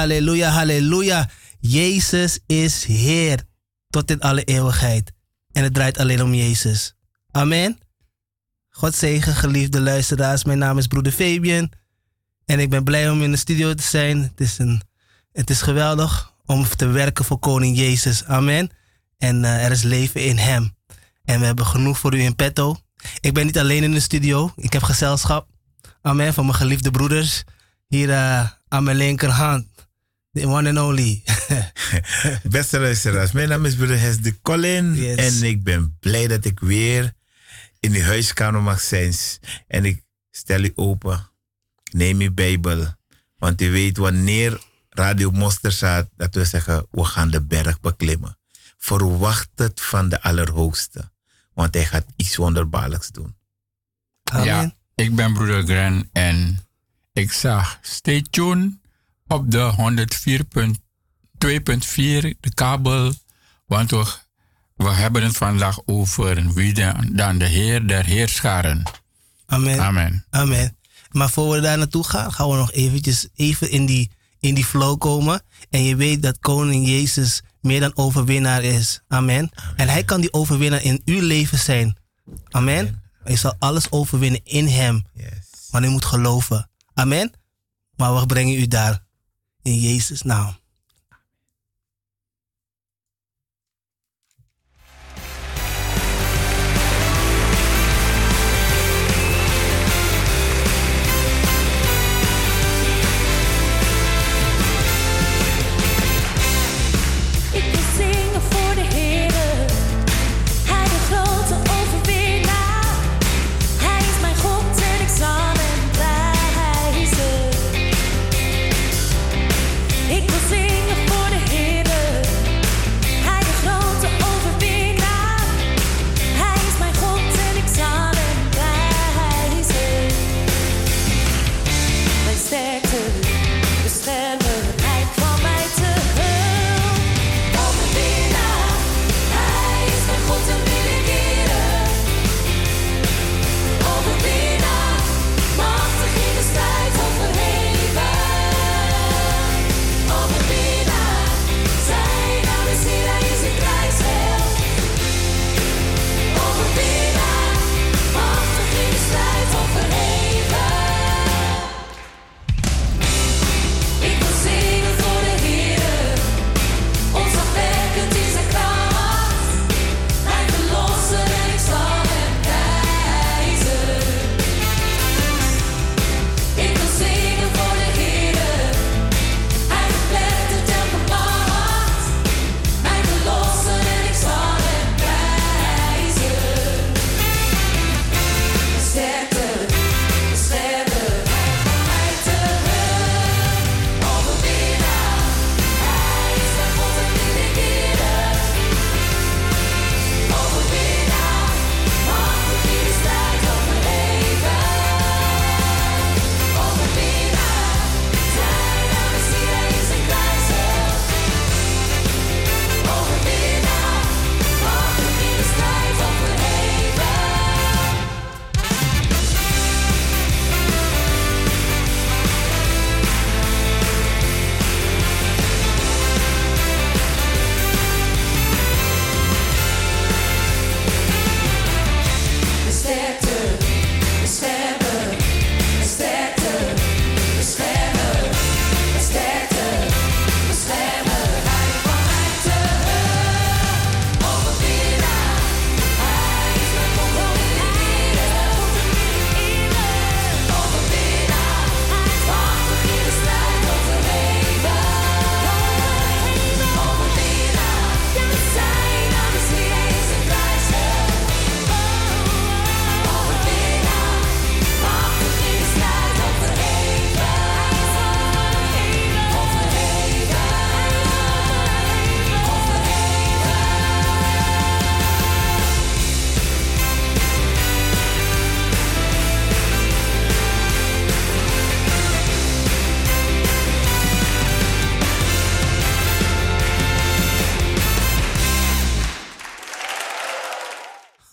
Halleluja, halleluja. Jezus is Heer tot in alle eeuwigheid. En het draait alleen om Jezus. Amen. God zegen, geliefde luisteraars. Mijn naam is broeder Fabian. En ik ben blij om in de studio te zijn. Het is, een, het is geweldig om te werken voor Koning Jezus. Amen. En uh, er is leven in Hem. En we hebben genoeg voor u in petto. Ik ben niet alleen in de studio. Ik heb gezelschap. Amen. Van mijn geliefde broeders. Hier uh, aan mijn linkerhand. The one and only. Beste luisteraars, mijn naam is broeder Hes de Colin. Yes. En ik ben blij dat ik weer in de huiskamer mag zijn. En ik stel u open. Neem uw Bijbel. Want u weet wanneer Radio Monster staat, dat we zeggen, we gaan de berg beklimmen. Verwacht het van de Allerhoogste. Want hij gaat iets wonderbaarlijks doen. Amen. Ja, ik ben broeder Gren en ik zag stay tuned op de 104.2.4, de kabel. Want we, we hebben het vandaag over wie dan, dan de Heer der Heerscharen. Amen. Amen. Amen. Maar voor we daar naartoe gaan, gaan we nog eventjes even in die, in die flow komen. En je weet dat koning Jezus meer dan overwinnaar is. Amen. En hij kan die overwinnaar in uw leven zijn. Amen. Je zal alles overwinnen in hem. Yes. Maar u moet geloven. Amen. Maar we brengen u daar. In Jezus' naam.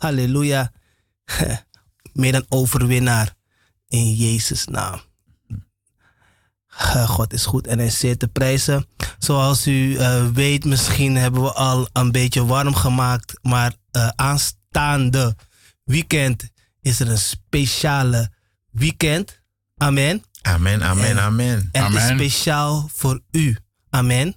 Halleluja. Meer dan overwinnaar. In Jezus' naam. Eh, God is goed en hij is zeer te prijzen. Zoals u eh, weet, misschien hebben we al een beetje warm gemaakt. Maar eh, aanstaande weekend is er een speciale weekend. Amen. Amen, amen, En- amen. En het is speciaal voor u. Amen.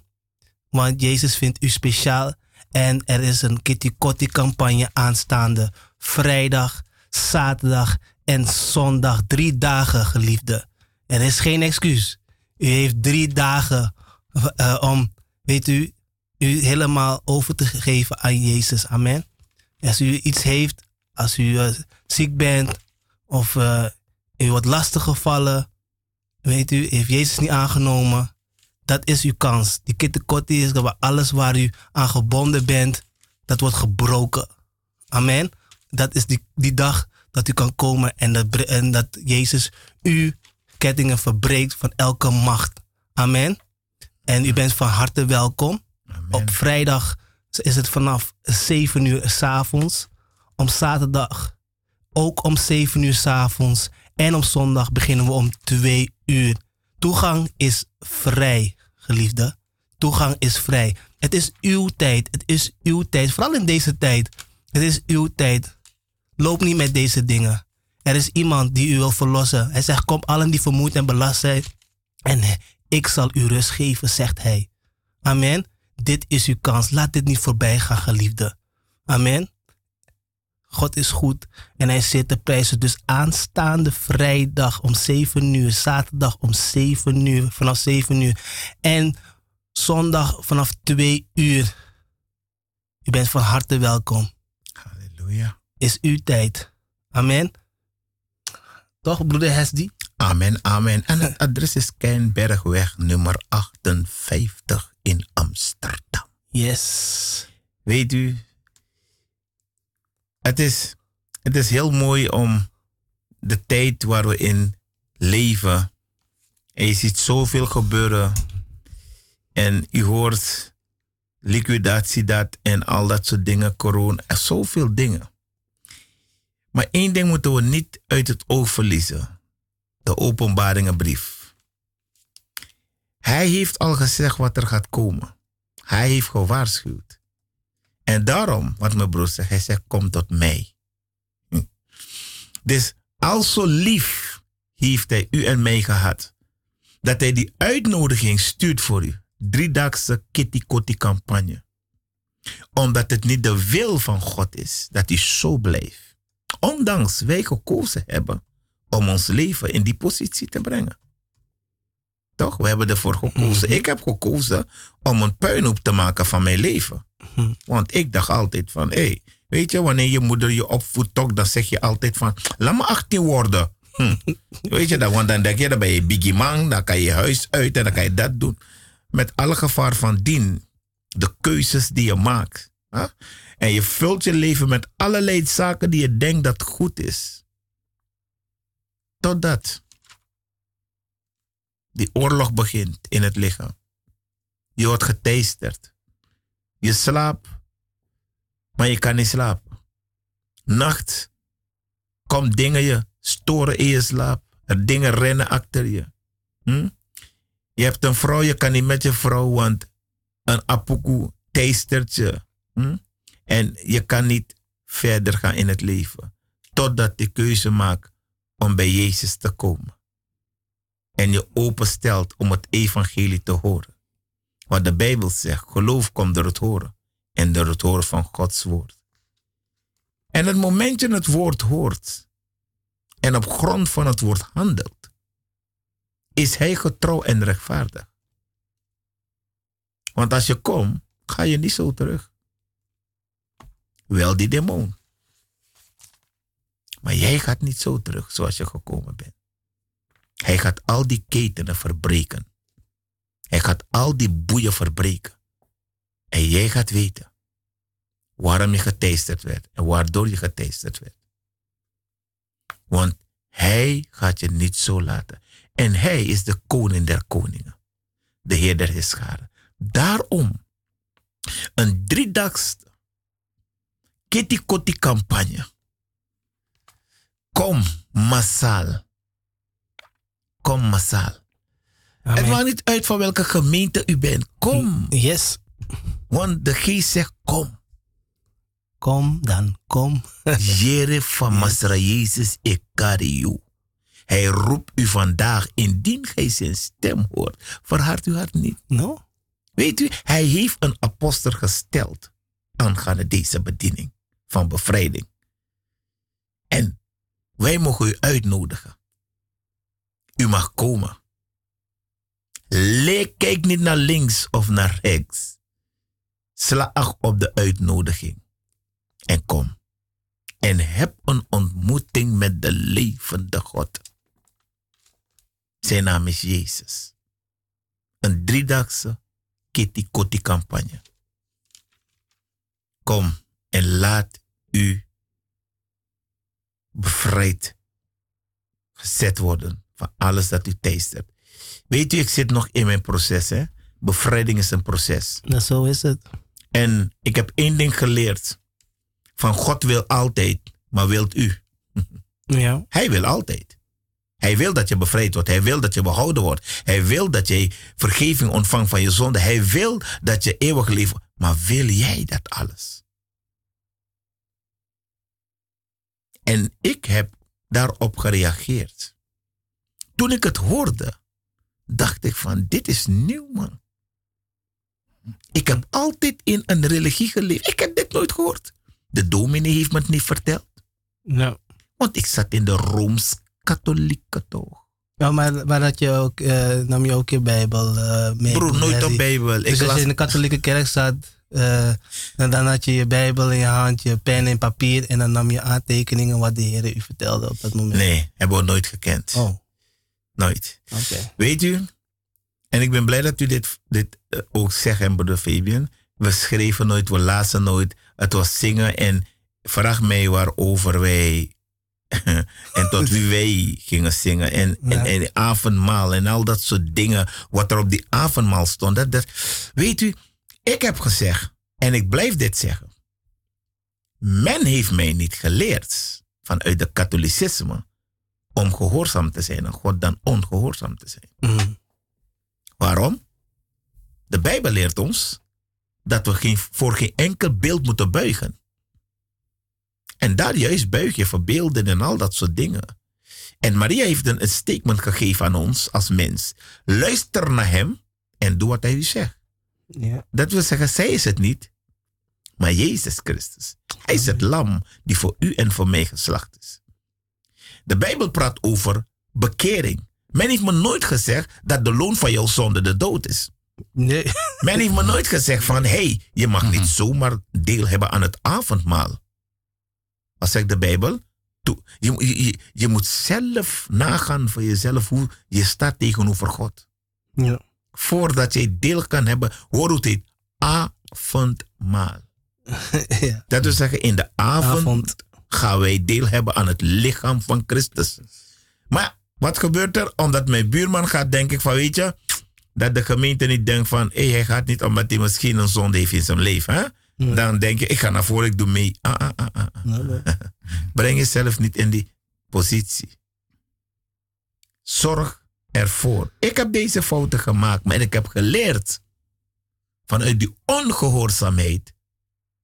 Want Jezus vindt u speciaal. En er is een Kitty Kotti campagne aanstaande. Vrijdag, zaterdag en zondag. Drie dagen, geliefde. Er is geen excuus. U heeft drie dagen eh, om, weet u, u helemaal over te geven aan Jezus. Amen. Als u iets heeft, als u eh, ziek bent of eh, u wordt lastiggevallen, weet u, heeft Jezus niet aangenomen, dat is uw kans. Die kittekotti is waar alles waar u aan gebonden bent, dat wordt gebroken. Amen. Dat is die, die dag dat u kan komen en dat, en dat Jezus uw kettingen verbreekt van elke macht. Amen. En u bent van harte welkom. Amen. Op vrijdag is het vanaf 7 uur s'avonds. Om zaterdag ook om 7 uur s'avonds. En op zondag beginnen we om 2 uur. Toegang is vrij, geliefde. Toegang is vrij. Het is uw tijd. Het is uw tijd. Vooral in deze tijd. Het is uw tijd. Loop niet met deze dingen. Er is iemand die u wil verlossen. Hij zegt: Kom allen die vermoeid en belast zijn. En ik zal u rust geven, zegt hij. Amen. Dit is uw kans. Laat dit niet voorbij gaan, geliefde. Amen. God is goed en hij zit te prijzen. Dus aanstaande vrijdag om 7 uur, zaterdag om 7 uur, vanaf 7 uur. En zondag vanaf 2 uur. U bent van harte welkom. Halleluja. Is uw tijd. Amen. Toch, broeder Hesdy? Amen, amen. En het adres is Keinbergweg nummer 58 in Amsterdam. Yes. Weet u, het is, het is heel mooi om de tijd waar we in leven. En je ziet zoveel gebeuren. En u hoort liquidatie dat en al dat soort dingen, corona. Er zoveel dingen. Maar één ding moeten we niet uit het oog verliezen. De openbaringenbrief. Hij heeft al gezegd wat er gaat komen. Hij heeft gewaarschuwd. En daarom, wat mijn broer zegt, hij zegt, kom tot mij. Hm. Dus al zo lief heeft hij u en mij gehad, dat hij die uitnodiging stuurt voor u. Driedaagse kitty kotti campagne. Omdat het niet de wil van God is dat u zo blijft. Ondanks wij gekozen hebben om ons leven in die positie te brengen. Toch? We hebben ervoor gekozen. Ik heb gekozen om een puinhoop te maken van mijn leven. Want ik dacht altijd van, hé, weet je, wanneer je moeder je opvoedt, toch, dan zeg je altijd van, laat me 18 worden. Hm. Weet je dat? Want dan denk je, dan ben je biggie man, dan kan je huis uit en dan kan je dat doen. Met alle gevaar van dien, de keuzes die je maakt. En je vult je leven met allerlei zaken die je denkt dat goed is. Totdat die oorlog begint in het lichaam. Je wordt geteisterd. Je slaapt, maar je kan niet slapen. Nacht komt dingen je storen in je slaap. Er dingen rennen achter je. Hm? Je hebt een vrouw, je kan niet met je vrouw, want een apoku teistert je. Hm? En je kan niet verder gaan in het leven. Totdat je keuze maakt om bij Jezus te komen. En je openstelt om het evangelie te horen. Wat de Bijbel zegt, geloof komt door het horen. En door het horen van Gods woord. En het moment je het woord hoort en op grond van het woord handelt, is hij getrouw en rechtvaardig. Want als je komt, ga je niet zo terug. Wel die demon. Maar jij gaat niet zo terug zoals je gekomen bent. Hij gaat al die ketenen verbreken. Hij gaat al die boeien verbreken. En jij gaat weten waarom je geteisterd werd en waardoor je geteisterd werd. Want hij gaat je niet zo laten. En hij is de koning der koningen. De heer der heerscharen. Daarom een driedaagse kitty campagne. Kom massaal. Kom massaal. Het maakt niet uit van welke gemeente u bent. Kom. Yes. Want de geest zegt kom. Kom dan, kom. Jere van Masra Jezus, ik you. Hij roept u vandaag, indien gij zijn stem hoort, verhard uw hart niet. No? Weet u, hij heeft een apostel gesteld aangaande deze bediening van bevrijding. En wij mogen u uitnodigen. U mag komen. Le- Kijk niet naar links of naar rechts. Sla acht op de uitnodiging. En kom. En heb een ontmoeting met de levende God. Zijn naam is Jezus. Een driedaagse Kitty Kotti campagne. Kom en laat u bevrijd gezet worden van alles dat u thuis hebt. Weet u, ik zit nog in mijn proces. Hè? Bevrijding is een proces. Nou, zo is het. En ik heb één ding geleerd. Van God wil altijd, maar wilt u. Ja. Hij wil altijd. Hij wil dat je bevrijd wordt. Hij wil dat je behouden wordt. Hij wil dat je vergeving ontvangt van je zonde. Hij wil dat je eeuwig leven. Maar wil jij dat alles? En ik heb daarop gereageerd. Toen ik het hoorde, dacht ik van dit is nieuw man. Ik heb altijd in een religie geleefd. Ik heb dit nooit gehoord. De dominee heeft me het niet verteld. Nou. Want ik zat in de Rooms-Katholieke toch. Ja, maar, maar dat je ook, eh, nam je ook je Bijbel eh, mee? Broer, nooit die- Bijbel. Ik Dus als las, je in de katholieke kerk zat, eh, en dan had je je Bijbel in je hand, je pen en papier, en dan nam je aantekeningen wat de Heer u vertelde op dat moment. nee, hebben we nooit gekend. Oh, Nooit. Weet u, en ik ben blij dat u dit, dit eh, ook zegt, en broeder Fabian. We schreven nooit, we lazen nooit. Het was zingen en vraag mij waarover wij en tot wie wij gingen zingen. En, en, Ja. en de avondmaal en al dat soort dingen. Wat er op die avondmaal stond. Dat, dat, weet u, ik heb gezegd, en ik blijf dit zeggen. Men heeft mij niet geleerd vanuit de katholicisme om gehoorzaam te zijn aan God dan ongehoorzaam te zijn. Mhm. Waarom? De Bijbel leert ons dat we geen, voor geen enkel beeld moeten buigen. En daar juist buig je voor beelden en al dat soort dingen. En Maria heeft een, een statement gegeven aan ons als mens. Luister naar hem en doe wat hij u zegt. Ja. Dat wil zeggen, zij is het niet, maar Jezus Christus. Hij is het lam die voor u en voor mij geslacht is. De Bijbel praat over bekering. Men heeft me nooit gezegd dat de loon van jouw zonde de dood is. Nee. Men heeft me nooit gezegd van, hé, hey, je mag niet zomaar deel hebben aan het avondmaal. Wat zegt de Bijbel? Je, je, je, moet zelf nagaan voor jezelf hoe je staat tegenover God. Ja. Voordat je deel kan hebben, hoor hoe het heet, avondmaal. ja. Dat wil zeggen, in de avond, Avond. Gaan wij deel hebben aan het lichaam van Christus. Maar wat gebeurt er? Omdat mijn buurman gaat, denk ik van, weet je, dat de gemeente niet denkt van, hé, hij gaat niet omdat hij misschien een zonde heeft in zijn leven. Hè? Dan denk je, ik ga naar voren, ik doe mee. Ah, ah, ah, ah. Nee, nee. Breng jezelf niet in die positie. Zorg ervoor. Ik heb deze fouten gemaakt, maar ik heb geleerd vanuit die ongehoorzaamheid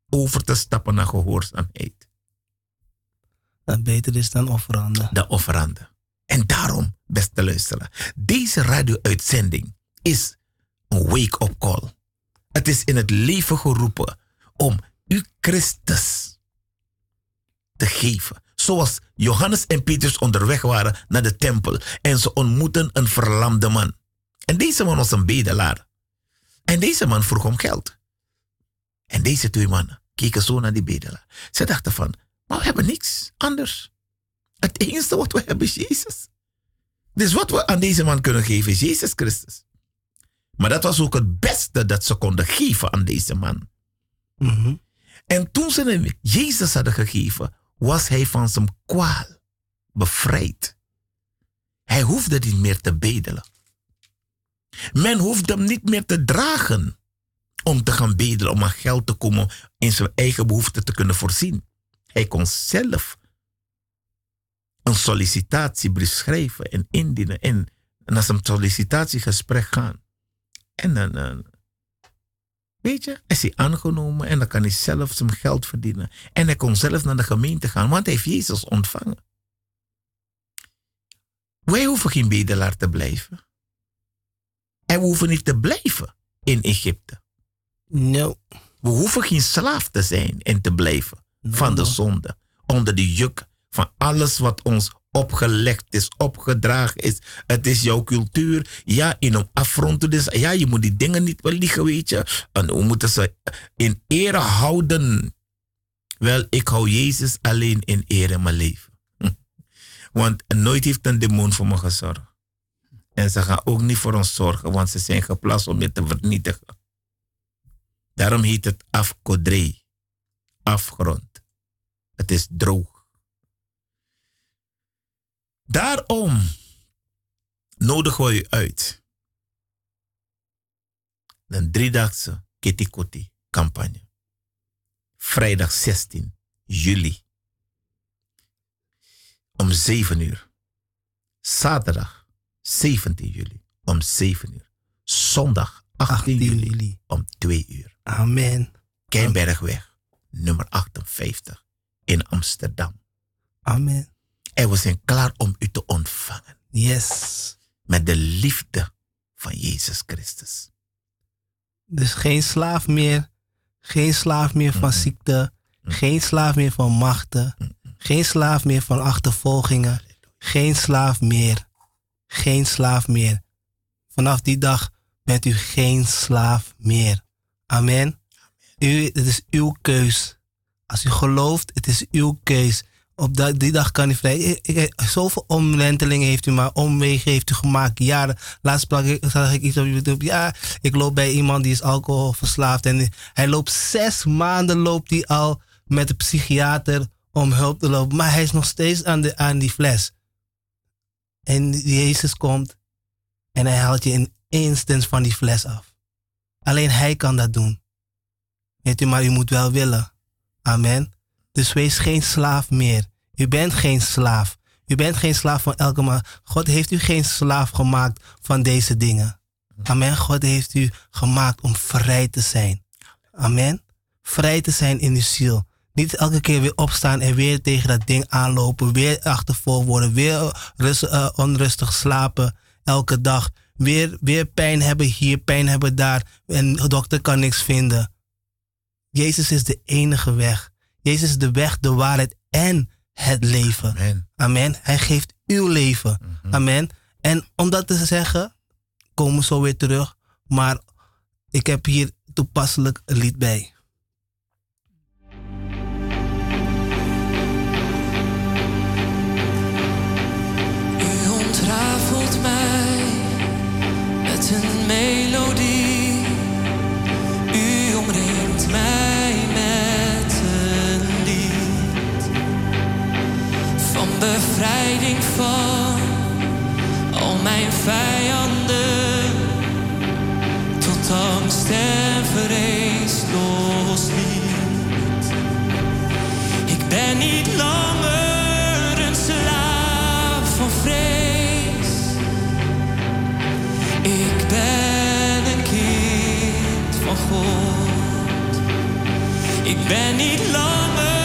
over te stappen naar gehoorzaamheid. Dat beter is dan offeranden. De offerande. En daarom, beste luisteraar, deze radio-uitzending is een wake-up call. Het is in het leven geroepen om u Christus te geven. Zoals Johannes en Petrus onderweg waren naar de tempel en ze ontmoeten een verlamde man. En deze man was een bedelaar. En deze man vroeg om geld. En deze twee mannen keken zo naar die bedelaar. Ze dachten van, maar we hebben niks anders. Het enige wat we hebben is Jezus. Dus wat we aan deze man kunnen geven is Jezus Christus. Maar dat was ook het beste dat ze konden geven aan deze man. Mhm. En toen ze hem Jezus hadden gegeven, was hij van zijn kwaal bevrijd. Hij hoefde niet meer te bedelen. Men hoefde hem niet meer te dragen om te gaan bedelen, om aan geld te komen, in zijn eigen behoeften te kunnen voorzien. Hij kon zelf een sollicitatiebrief schrijven en indienen. En als een sollicitatiegesprek gaan. En dan, eh, weet je, is hij aangenomen en dan kan hij zelf zijn geld verdienen. En hij kon zelf naar de gemeente gaan, want hij heeft Jezus ontvangen. Wij hoeven geen bedelaar te blijven. En we hoeven niet te blijven in Egypte. No. We hoeven geen slaaf te zijn en te blijven van de zonde. Onder de juk van alles wat ons opgelegd is, opgedragen is. Het is jouw cultuur. Ja, in een afronten. Dus ja, je moet die dingen niet liegen, weet je. En we moeten ze in ere houden. Wel, ik hou Jezus alleen in ere in mijn leven. Want nooit heeft een demon voor me gezorgd. En ze gaan ook niet voor ons zorgen, want ze zijn geplaatst om je te vernietigen. Daarom heet het afkodree. Afgrond. Het is droog. Daarom nodigen we u uit. Een driedaagse Kitty campagne. Vrijdag 16 juli. Om 7 uur. Zaterdag 17 juli. Om 7 uur. Zondag 18, 18 juli. juli. Om 2 uur. Amen. Keienbergweg, nummer 58 in Amsterdam. Amen. En we zijn klaar om u te ontvangen Yes. met de liefde van Jezus Christus. Dus geen slaaf meer. Geen slaaf meer van ziekte. Geen slaaf meer van machten. Geen slaaf meer van achtervolgingen. Geen slaaf meer. Geen slaaf meer. Vanaf die dag bent u geen slaaf meer. Amen. U, het is uw keus. Als u gelooft, het is uw keus. Op dat, die dag kan u vrij. Zoveel omwentelingen heeft u maar, omwegen heeft u gemaakt. Jaren. Laatst sprak ik, zag ik iets op YouTube. Ja, ik loop bij iemand die is alcoholverslaafd. En hij loopt zes maanden loopt hij al met de psychiater om hulp te lopen. Maar hij is nog steeds aan, de, aan die fles. En Jezus komt en hij haalt je in instant van die fles af. Alleen hij kan dat doen. Weet u, maar u moet wel willen. Amen. Dus wees geen slaaf meer. U bent geen slaaf. U bent geen slaaf van elke man. God heeft u geen slaaf gemaakt van deze dingen. Amen. God heeft u gemaakt om vrij te zijn. Amen. Vrij te zijn in uw ziel. Niet elke keer weer opstaan en weer tegen dat ding aanlopen. Weer achtervol worden. Weer eh, onrustig slapen. Elke dag. Weer, weer pijn hebben hier, pijn hebben daar. En de dokter kan niks vinden. Jezus is de enige weg. Jezus is de weg, de waarheid en het leven. Amen. Amen. Hij geeft uw leven. Amen. En om dat te zeggen, komen we zo weer terug. Maar ik heb hier toepasselijk een lied bij. U ontrafelt mij met een melodie. Bevrijding van al mijn vijanden tot angst en vrees losliet. Ik ben niet langer een slaaf van vrees. Ik ben een kind van God. Ik ben niet langer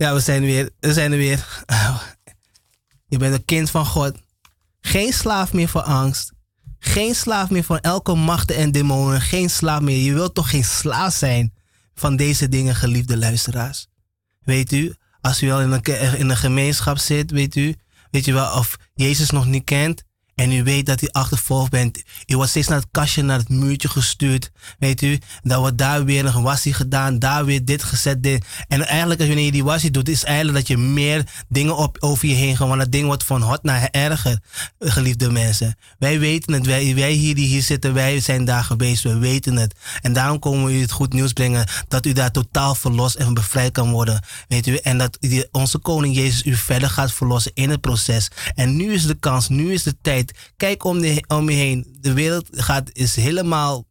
Ja, we zijn weer. We zijn er weer. Je bent een kind van God. Geen slaaf meer voor angst. Geen slaaf meer van elke machten en demonen. Geen slaaf meer. Je wilt toch geen slaaf zijn van deze dingen, geliefde luisteraars. Weet u, als u wel in een, in een gemeenschap zit, weet u, weet je wel, of Jezus nog niet kent, en u weet dat u achtervolgd bent. U wordt steeds naar het kastje, naar het muurtje gestuurd. Weet u, dan wordt daar weer een wassie gedaan, daar weer dit gezet. Dit. En eigenlijk, als wanneer je die wassie doet, is eigenlijk dat je meer dingen op, over je heen gaat. Want dat ding wordt van hot naar erger, geliefde mensen. Wij weten het, wij, wij hier die hier zitten, wij zijn daar geweest, we weten het. En daarom komen we u het goed nieuws brengen dat u daar totaal verlost en bevrijd kan worden. Weet u, en dat onze koning Jezus u verder gaat verlossen in het proces. En nu is de kans, nu is de tijd Kijk om, de, om je heen. De wereld gaat, is helemaal.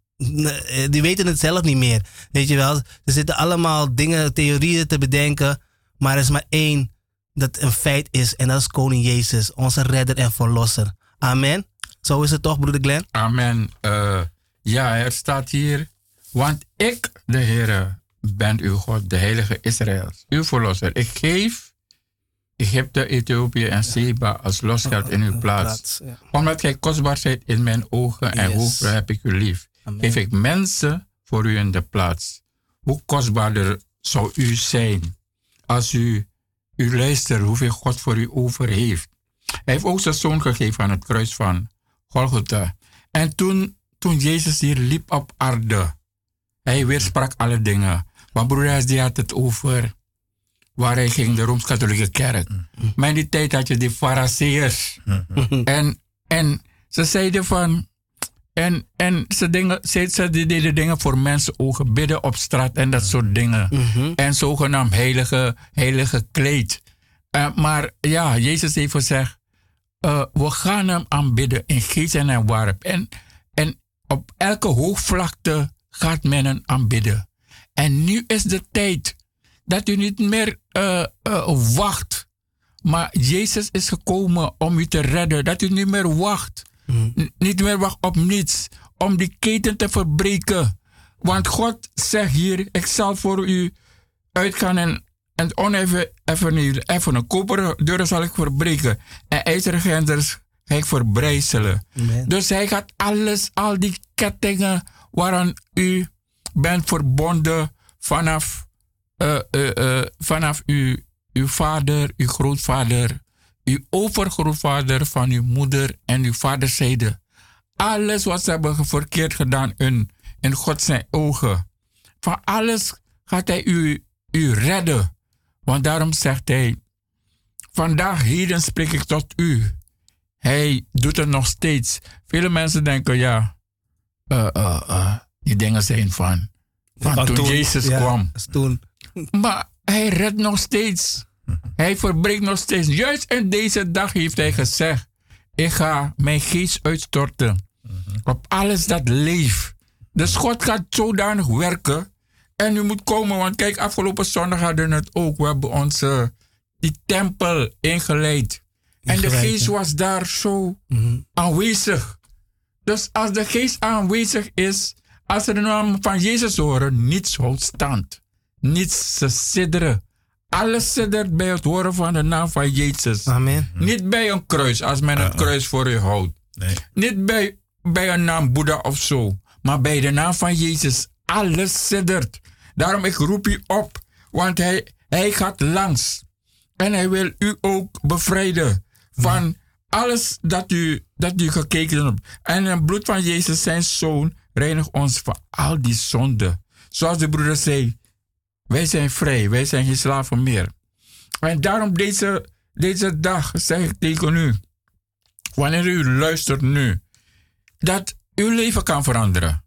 Die weten het zelf niet meer. Weet je wel? Er zitten allemaal dingen, theorieën te bedenken. Maar er is maar één dat een feit is. En dat is Koning Jezus, onze redder en verlosser. Amen. Zo is het toch, broeder Glenn? Amen. Uh, ja, er staat hier. Want ik, de Heer, ben uw God, de Heilige Israëls, uw verlosser. Ik geef Egypte, Ethiopië en Seba als losgeld in uw plaats. Omdat gij kostbaar zijt in mijn ogen en hoeveel heb ik u lief. Geef ik mensen voor u in de plaats. Hoe kostbaarder zou u zijn als u, u luistert hoeveel God voor u over heeft. Hij heeft ook zijn zoon gegeven aan het kruis van Golgotha. En toen, toen Jezus hier liep op aarde, hij weersprak alle dingen. Want broeder, die had het over waar hij ging, de Rooms-Katholieke Kerk. Maar in die tijd had je die Fariseërs. en, en ze zeiden van. En, en ze, dingen, ze, ze deden dingen voor mensen ogen, bidden op straat en dat soort dingen. En zogenaamd heilige, heilige kleed. Uh, maar ja, Jezus heeft gezegd: uh, we gaan hem aanbidden in geest en in waarheid. En, en op elke hoogvlakte gaat men hem aanbidden. En nu is de tijd dat u niet meer uh, uh, wacht. Maar Jezus is gekomen om u te redden. Dat u niet meer wacht. Mm. Niet meer wacht op niets. Om die keten te verbreken. Want God zegt hier: Ik zal voor u uitgaan en, en oneven even, even een koperen deuren zal ik verbreken. En ijzeren grenders ga ik verbrijzelen. Dus hij gaat alles, al die kettingen waaraan u bent verbonden vanaf uh, uh, vanaf uw, uw vader, uw grootvader, uw overgrootvader, van uw moeder en uw vaderzijde. Alles wat ze hebben verkeerd gedaan in, in God zijn ogen. Van alles gaat hij u, u redden. Want daarom zegt hij, vandaag heden spreek ik tot u. Hij doet het nog steeds. Vele mensen denken, ja, die dingen zijn van, van, toen, Jezus kwam. Toen. Maar hij redt nog steeds. Hij verbreekt nog steeds. Juist in deze dag heeft hij gezegd: Ik ga mijn geest uitstorten op alles dat leeft. Dus God gaat zodanig werken. En u moet komen, want kijk, afgelopen zondag hadden we het ook. We hebben onze die tempel ingeleid. En de geest was daar zo aanwezig. Dus als de geest aanwezig is, als ze de naam van Jezus horen, niets houdt stand niets te sidderen. Alles siddert bij het horen van de naam van Jezus. Amen. Niet bij een kruis, als men een kruis voor u houdt. Nee. Niet bij, bij een naam Boeddha of zo. Maar bij de naam van Jezus. Alles siddert. Daarom ik roep u op. Want hij, hij gaat langs. En hij wil u ook bevrijden. Van alles dat u, dat u gekeken hebt. En het bloed van Jezus, zijn zoon, reinigt ons van al die zonden. Zoals de broeder zei. Wij zijn vrij, wij zijn geen slaven meer. En daarom deze, deze dag zeg ik tegen u, wanneer u luistert nu, dat uw leven kan veranderen.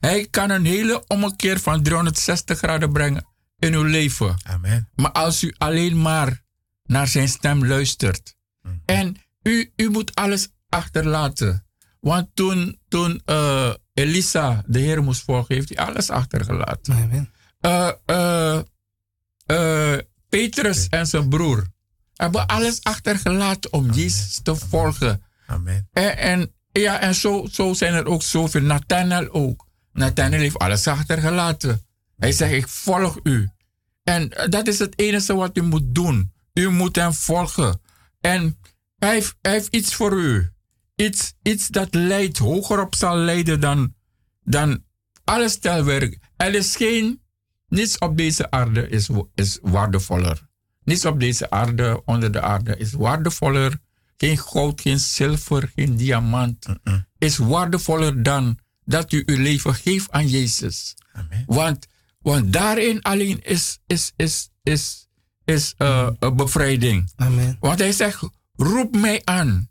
Hij kan een hele ommekeer van 360 graden brengen in uw leven. Amen. Maar als u alleen maar naar zijn stem luistert. En u, u moet alles achterlaten. Want toen, toen uh, Elisa de Heer moest volgen, heeft hij alles achtergelaten. Amen. Uh, uh, uh, Petrus en zijn broer hebben alles achtergelaten om Jezus te volgen. Amen. En, en, ja, en zo, zo zijn er ook zoveel. Nathanael ook. Nathanael heeft alles achtergelaten. Hij zegt, ik volg u. En dat is het enige wat u moet doen. U moet hem volgen. En hij heeft, hij heeft iets voor u. Iets, iets dat leidt, hogerop zal leiden dan, dan alle stelwerk. Er is geen, niets op deze aarde is, is waardevoller. Niets op deze aarde, onder de aarde, is waardevoller. Geen goud, geen zilver, geen diamant. Is waardevoller dan dat u uw leven geeft aan Jezus. Amen. Want, want daarin alleen is, is, is, is, is eh, een bevrijding. Amen. Want hij zegt, roep mij aan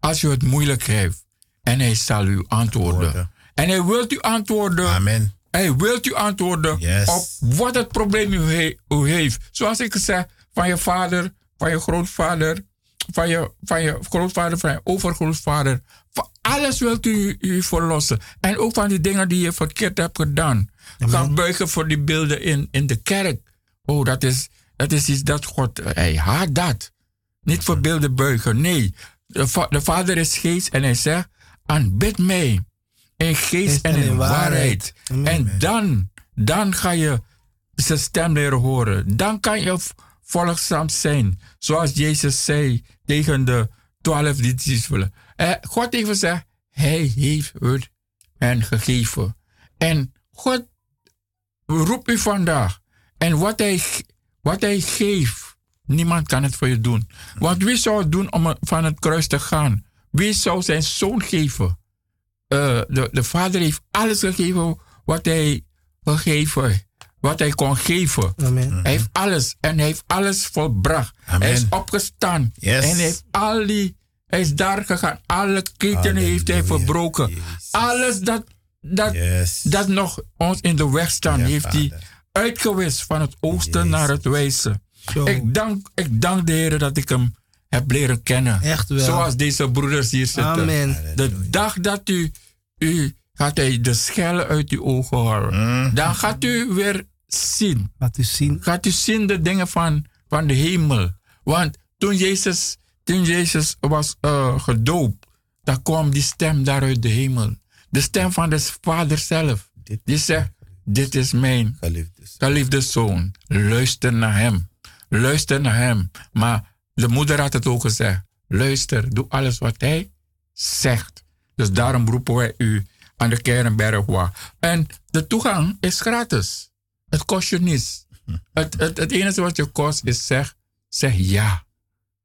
als je het moeilijk heeft. En hij zal u antwoorden. Antwoorden. En hij wilt u antwoorden. Amen. Hij wilt u antwoorden Yes. op wat het probleem u, he- u heeft. Zoals ik zeg, van je vader, van je grootvader, van je, van je grootvader, van je overgrootvader. Van alles wilt u u verlossen. En ook van die dingen die je verkeerd hebt gedaan. Ga buigen voor die beelden in, in de kerk. Oh, dat is, dat is iets dat God, hij haat dat. Niet voor beelden buigen, nee. De, va- de vader is geest en hij zegt, aanbid mij in geest en in waarheid. En dan, dan ga je zijn stem leren horen. Dan kan je volgzaam zijn. Zoals Jezus zei tegen de twaalf discipelen. Eh, God heeft gezegd, hij heeft het hen gegeven. En God roept u vandaag. En wat hij, wat hij geeft, niemand kan het voor je doen. Want wie zou het doen om van het kruis te gaan? Wie zou zijn zoon geven? Eh, de, de vader heeft alles gegeven wat hij gegeven, wat hij kon geven. Amen. Hij heeft alles en hij heeft alles volbracht. Amen. Hij is opgestaan Yes. en hij heeft al die, hij is daar gegaan. Alle ketenen heeft hij verbroken. Jezus. Alles dat, dat, Yes. dat nog ons in de weg staan, Ja, heeft hij uitgewist van het oosten Jezus. naar het westen. Zo. Ik dank, ik dank de Heer dat ik hem heb leren kennen. Echt wel. Zoals deze broeders hier zitten. Amen. De dag dat u, u gaat hij de schellen uit uw ogen houden. Dan gaat u weer zien. Laat u zien. Gaat u zien de dingen van, van de hemel. Want toen Jezus, toen Jezus was eh, gedoopt, dan kwam die stem daar uit de hemel. De stem van de Vader zelf. Dit Die zegt, dit is mijn geliefde zoon. Luister naar hem. Luister naar hem. Maar de moeder had het ook gezegd. Luister, doe alles wat hij zegt. Dus daarom roepen wij u aan de Kernberg. En de toegang is gratis. Het kost je niets. Het, het, enige wat je kost is zeg, zeg ja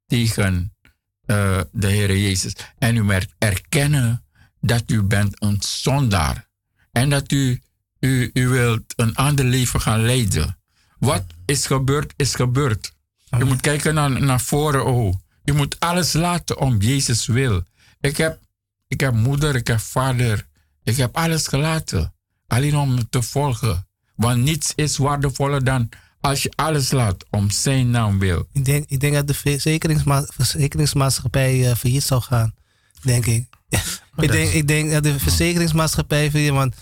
tegen eh, de Heer Jezus. En u moet erkennen dat u bent een zondaar. En dat u, u, u wilt een ander leven gaan leiden. Wat is gebeurd, is gebeurd. Je moet kijken naar, naar voren. Oh. Je moet alles laten om Jezus wil. Ik heb, ik heb moeder, ik heb vader. Ik heb alles gelaten. Alleen om te volgen. Want niets is waardevoller dan als je alles laat om zijn naam wil. Ik denk, ik denk dat de verzekeringsma verzekeringsmaatschappij eh, failliet zou gaan. Denk ik. ik, denk, ik denk dat de verzekeringsmaatschappij failliet want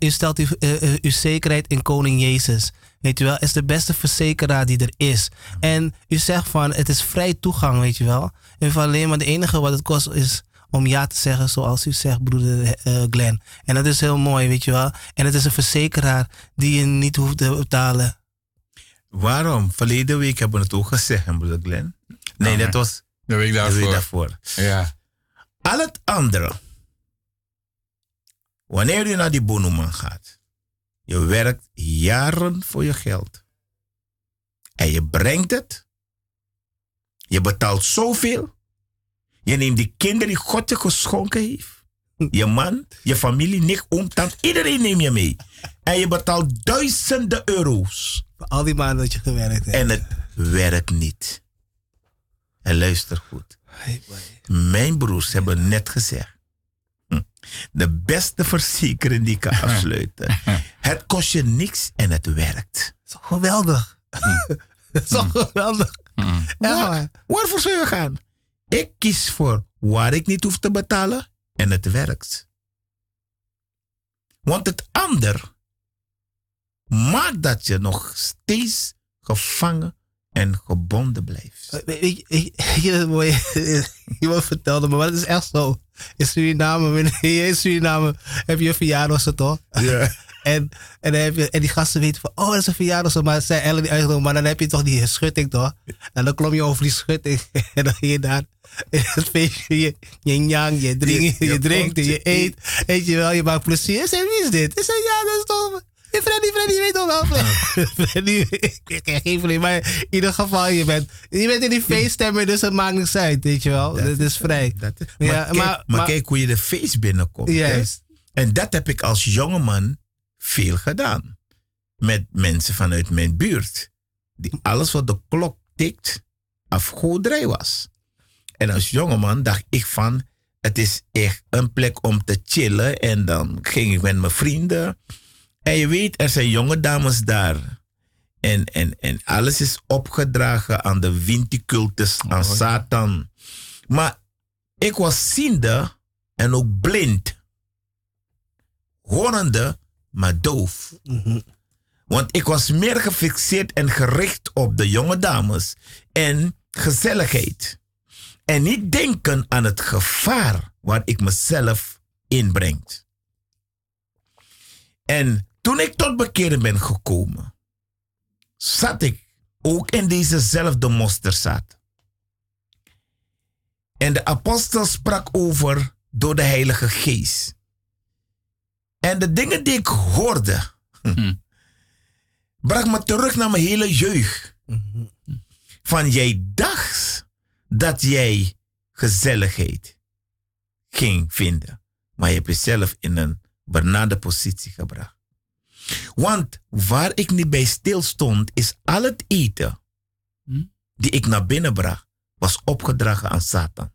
u stelt uw, eh, eh, uw zekerheid in koning Jezus. Weet je wel, is de beste verzekeraar die er is. En u zegt van, het is vrij toegang, weet je wel. En van alleen maar het enige wat het kost is om ja te zeggen zoals u zegt, broeder eh, Glenn. En dat is heel mooi, weet je wel. En het is een verzekeraar die je niet hoeft te betalen. Waarom? Verleden week hebben we het ook gezegd, broeder Glenn. Nee, Amen. dat was De week de week daarvoor. Ja. Al het andere. Wanneer je naar die bonoman gaat. Je werkt jaren voor je geld. En je brengt het. Je betaalt zoveel. Je neemt die kinderen die God je geschonken heeft. Je man, je familie, nicht, oom, tant. Iedereen neem je mee. En je betaalt duizenden euro's. Voor al die maanden dat je gewerkt hebt. En het werkt niet. En luister goed. Mijn broers hebben net gezegd. Hm, De beste verzekering die ik kan afsluiten. Het kost je niks en het werkt. toch geweldig. Het is toch geweldig. Mm. Ja, maar. Waarvoor zou je gaan? Ik kies voor waar ik niet hoef te betalen en het werkt. Want het ander maakt dat je nog steeds gevangen en gebonden blijft. Je wat mooi iemand vertelde me, maar het is echt zo. In Suriname, in Suriname heb je een verjaardag, toch? Ja. En, en, dan heb je, en die gasten weten van, oh, dat is een verjaardag. zo, Maar zijn eigenlijk niet uitgenodigd. Maar dan heb je toch die schutting, toch? En dan klom je over die schutting. En dan ging je daar in het feestje. Je, je yang, je drinkt, je, Je- je drinkt, je eet. Weet je wel, je maakt plezier. Ik zei, wie is dit? Ik zei, ja, dat is toch... Freddy, Freddy, je weet toch wel. Freddy, ik ken geen maar in ieder geval, je bent, je bent in die feeststemmer, dus het maakt niks uit, weet je wel. Het is vrij. Dat is- maar, Ja, kijk, maar- maar, kijk hoe je de feest binnenkomt. Juist. En dat heb ik als jongeman veel gedaan. Met mensen vanuit mijn buurt. Die alles wat de klok tikt, afgoderij was. En als jongeman dacht ik van, het is echt een plek om te chillen. En dan ging ik met mijn vrienden. En je weet, er zijn jonge dames daar. En, en, en alles is opgedragen aan de winticultus, aan Oh. Satan. Maar ik was ziende en ook blind. Horende, maar doof. Mhm. Want ik was meer gefixeerd en gericht op de jonge dames en gezelligheid. En niet denken aan het gevaar waar ik mezelf inbreng. En toen ik tot bekeren ben gekomen, zat ik ook in dezezelfde mosterdzaad. En de apostel sprak over door de Heilige Geest. En de dingen die ik hoorde, Hm. bracht me terug naar mijn hele jeugd. Van jij dacht dat jij gezelligheid ging vinden. Maar je hebt jezelf in een benarde positie gebracht. Want waar ik niet bij stil stond, is al het eten Hm? die ik naar binnen bracht, was opgedragen aan Satan.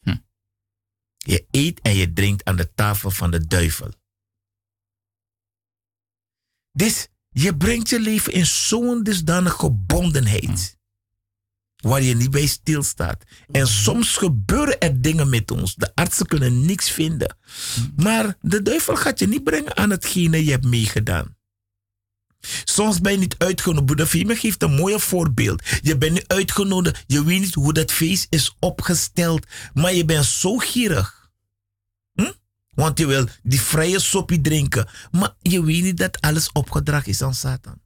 Hm. Je eet en je drinkt aan de tafel van de duivel. Dus je brengt je leven in zo'n dusdanige gebondenheid. Waar je niet bij stilstaat. En soms gebeuren er dingen met ons. De artsen kunnen niks vinden. Maar de duivel gaat je niet brengen aan hetgene je hebt meegedaan. Soms ben je niet uitgenodigd. Fime geeft een mooi voorbeeld. Je bent niet uitgenodigd. Je weet niet hoe dat feest is opgesteld. Maar je bent zo gierig. Hm? Want je wil die vrije soppie drinken. Maar je weet niet dat alles opgedragen is aan Satan.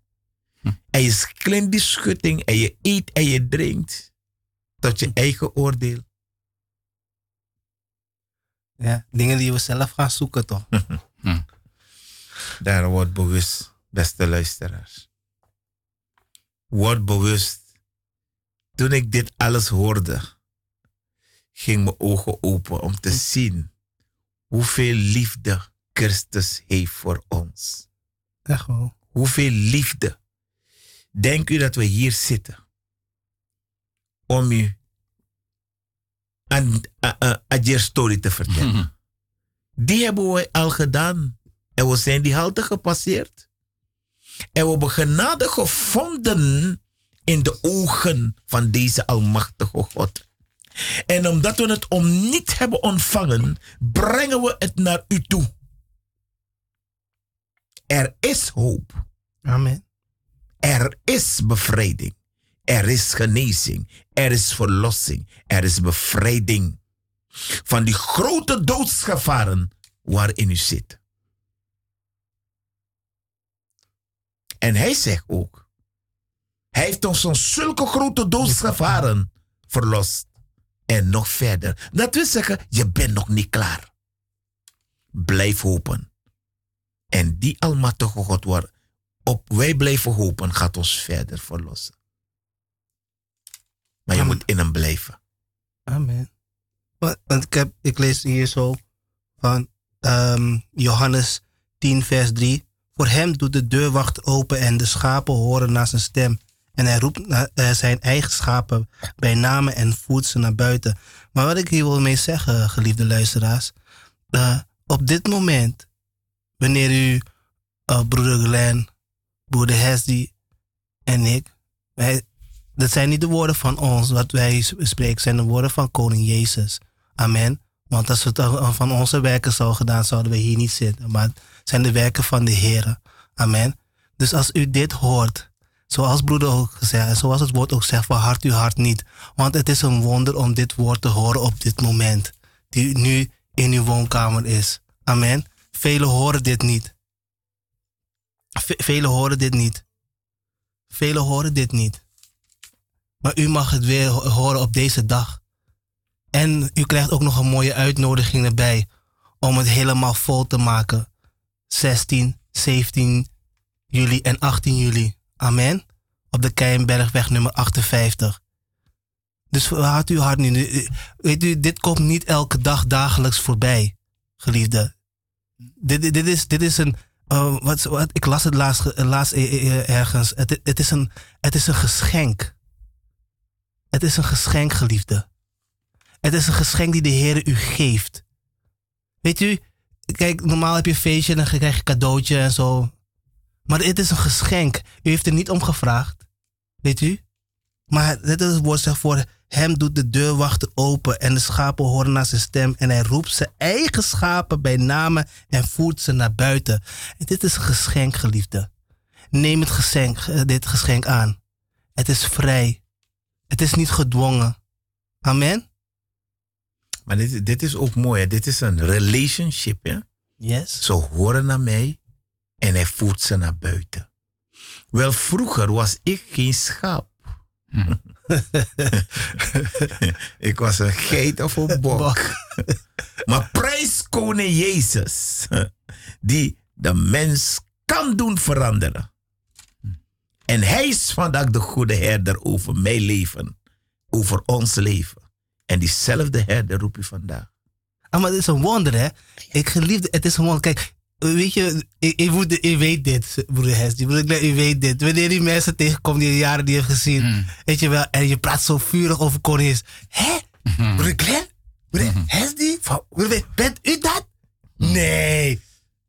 En je klimt die schutting en je eet en je drinkt. Tot je eigen oordeel. Ja, dingen die we zelf gaan zoeken, toch? Daar wordt bewust, beste luisteraars. Word bewust. Toen ik dit alles hoorde, ging mijn ogen open om te zien hoeveel liefde Christus heeft voor ons. Echt wel. Hoeveel liefde. Denk u dat we hier zitten om u een, een, een, een story te vertellen? Hm. Die hebben we al gedaan. En we zijn die halte gepasseerd. En we hebben genade gevonden in de ogen van deze Almachtige God. En omdat we het om niet hebben ontvangen, brengen we het naar u toe. Er is hoop. Amen. Er is bevrijding. Er is genezing. Er is verlossing. Er is bevrijding van die grote doodsgevaren waarin u zit. En hij zegt ook, hij heeft ons van zulke grote doodsgevaren verlost. En nog verder. Dat wil zeggen, je bent nog niet klaar. Blijf hopen. En die almachtige God waar op wij blijven hopen, gaat ons verder verlossen. Maar je Amen. moet in hem blijven. Amen. Want, ik, heb, ik lees hier zo van ehm, Johannes 10, vers 3. Voor hem doet de deurwacht open en de schapen horen naar zijn stem. En hij roept naar, eh, zijn eigen schapen bij namen en voert ze naar buiten. Maar wat ik hier wil mee zeggen, geliefde luisteraars. eh, op dit moment, wanneer u, eh, broeder Glenn, broeder Hesdy en ik, wij, dat zijn niet de woorden van ons wat wij spreken, zijn de woorden van koning Jezus. Amen. Want als het van onze werken zou gedaan, zouden we hier niet zitten. Maar het zijn de werken van de Heer. Amen. Dus als u dit hoort, zoals broeder ook gezegd, en zoals het woord ook zegt, verhard uw hart niet. Want het is een wonder om dit woord te horen op dit moment, die nu in uw woonkamer is. Amen. Velen horen dit niet. Ve- velen horen dit niet. Velen horen dit niet. Maar u mag het weer ho- horen op deze dag. En u krijgt ook nog een mooie uitnodiging erbij om het helemaal vol te maken. 16, 17 juli en 18 juli. Amen. Op de Keienbergweg nummer 58. Dus houd uw hart nu. Weet u, dit komt niet elke dag dagelijks voorbij, geliefde. Dit, dit, is, dit is een. Eh, wat, ik las het laatst, laatst eh, eh, eh, ergens. Het, het, is een, het is een geschenk. Het is een geschenk, geliefde. Het is een geschenk die de Heer u geeft. Weet u, kijk, normaal heb je een feestje en dan krijg je een cadeautje en zo. Maar dit is een geschenk. U heeft er niet om gevraagd. Weet u? Maar dit is het woord zegt voor hem doet de deurwachter open en de schapen horen naar zijn stem en hij roept zijn eigen schapen bij namen en voert ze naar buiten. En dit is een geschenk, geliefde. Neem het geschenk, eh, dit geschenk aan. Het is vrij. Het is niet gedwongen. Amen? Maar dit, dit is ook mooi. Hè? Dit is een relationship. Hè? Yes. Ze horen naar mij en hij voert ze naar buiten. Wel, vroeger was ik geen schaap. ik was een geit of een bok. Bok. maar prijs koning Jezus, die de mens kan doen veranderen. En hij is vandaag de goede herder over mijn leven, over ons leven. En diezelfde herder roep je vandaag. Ah, maar het is een wonder, hè? Ik geliefde, het is een wonder. Kijk, weet je, ik, ik, moet, ik weet dit, broeder Hesdy. Broeder, ik weet dit. Wanneer die mensen tegenkomt die jaren die heeft gezien, weet je wel, en je praat zo vurig over konings. Hé? Broeder Glenn? Broeder Hesdy? Broeder, Bent u dat? Nee.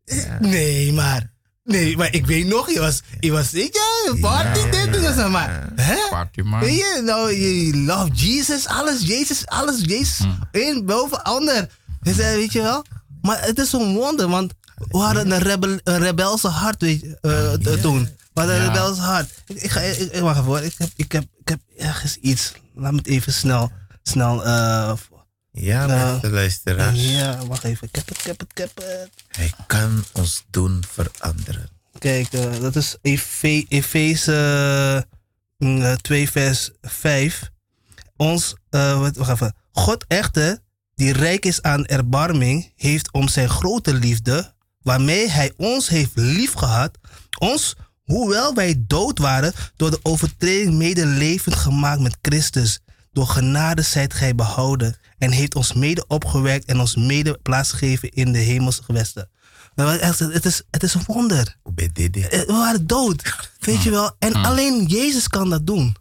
Eh, Nee, maar. Nee, maar ik weet nog, je was, je was, ik, ja, party dit en zo, maar. Hè? Partyman. Weet je, nou, je love Jesus, alles Jezus, alles Jezus. Eén boven ander. Dus, eh, weet je wel? Maar het is zo'n wonder, want we hadden een, rebel, een rebelse hart weet je, eh, t- toen. We hadden een Ja. rebelse hart. Ik, ik, ga, ik, wacht even hoor, ik heb, ik, heb, ik heb ergens iets. Laat me het even snel, snel, eh, Ja, Nou, beste luisteraars. ja, wacht even. Ik heb het, ik heb het, ik heb het. Hij kan ons doen veranderen. Kijk, eh, dat is Efe- Efeze mm, eh, 2 vers 5. Ons, eh, wat, wacht even. God echter, die rijk is aan erbarming, heeft om zijn grote liefde, waarmee hij ons heeft liefgehad, ons, hoewel wij dood waren, door de overtreding mede levend gemaakt met Christus. Door genade zijt gij behouden en heeft ons mede opgewekt en ons mede plaatsgegeven in de hemelse gewesten. Het is, het is een wonder. Eh, We waren dood. Weet je wel? En alleen Jezus kan dat doen.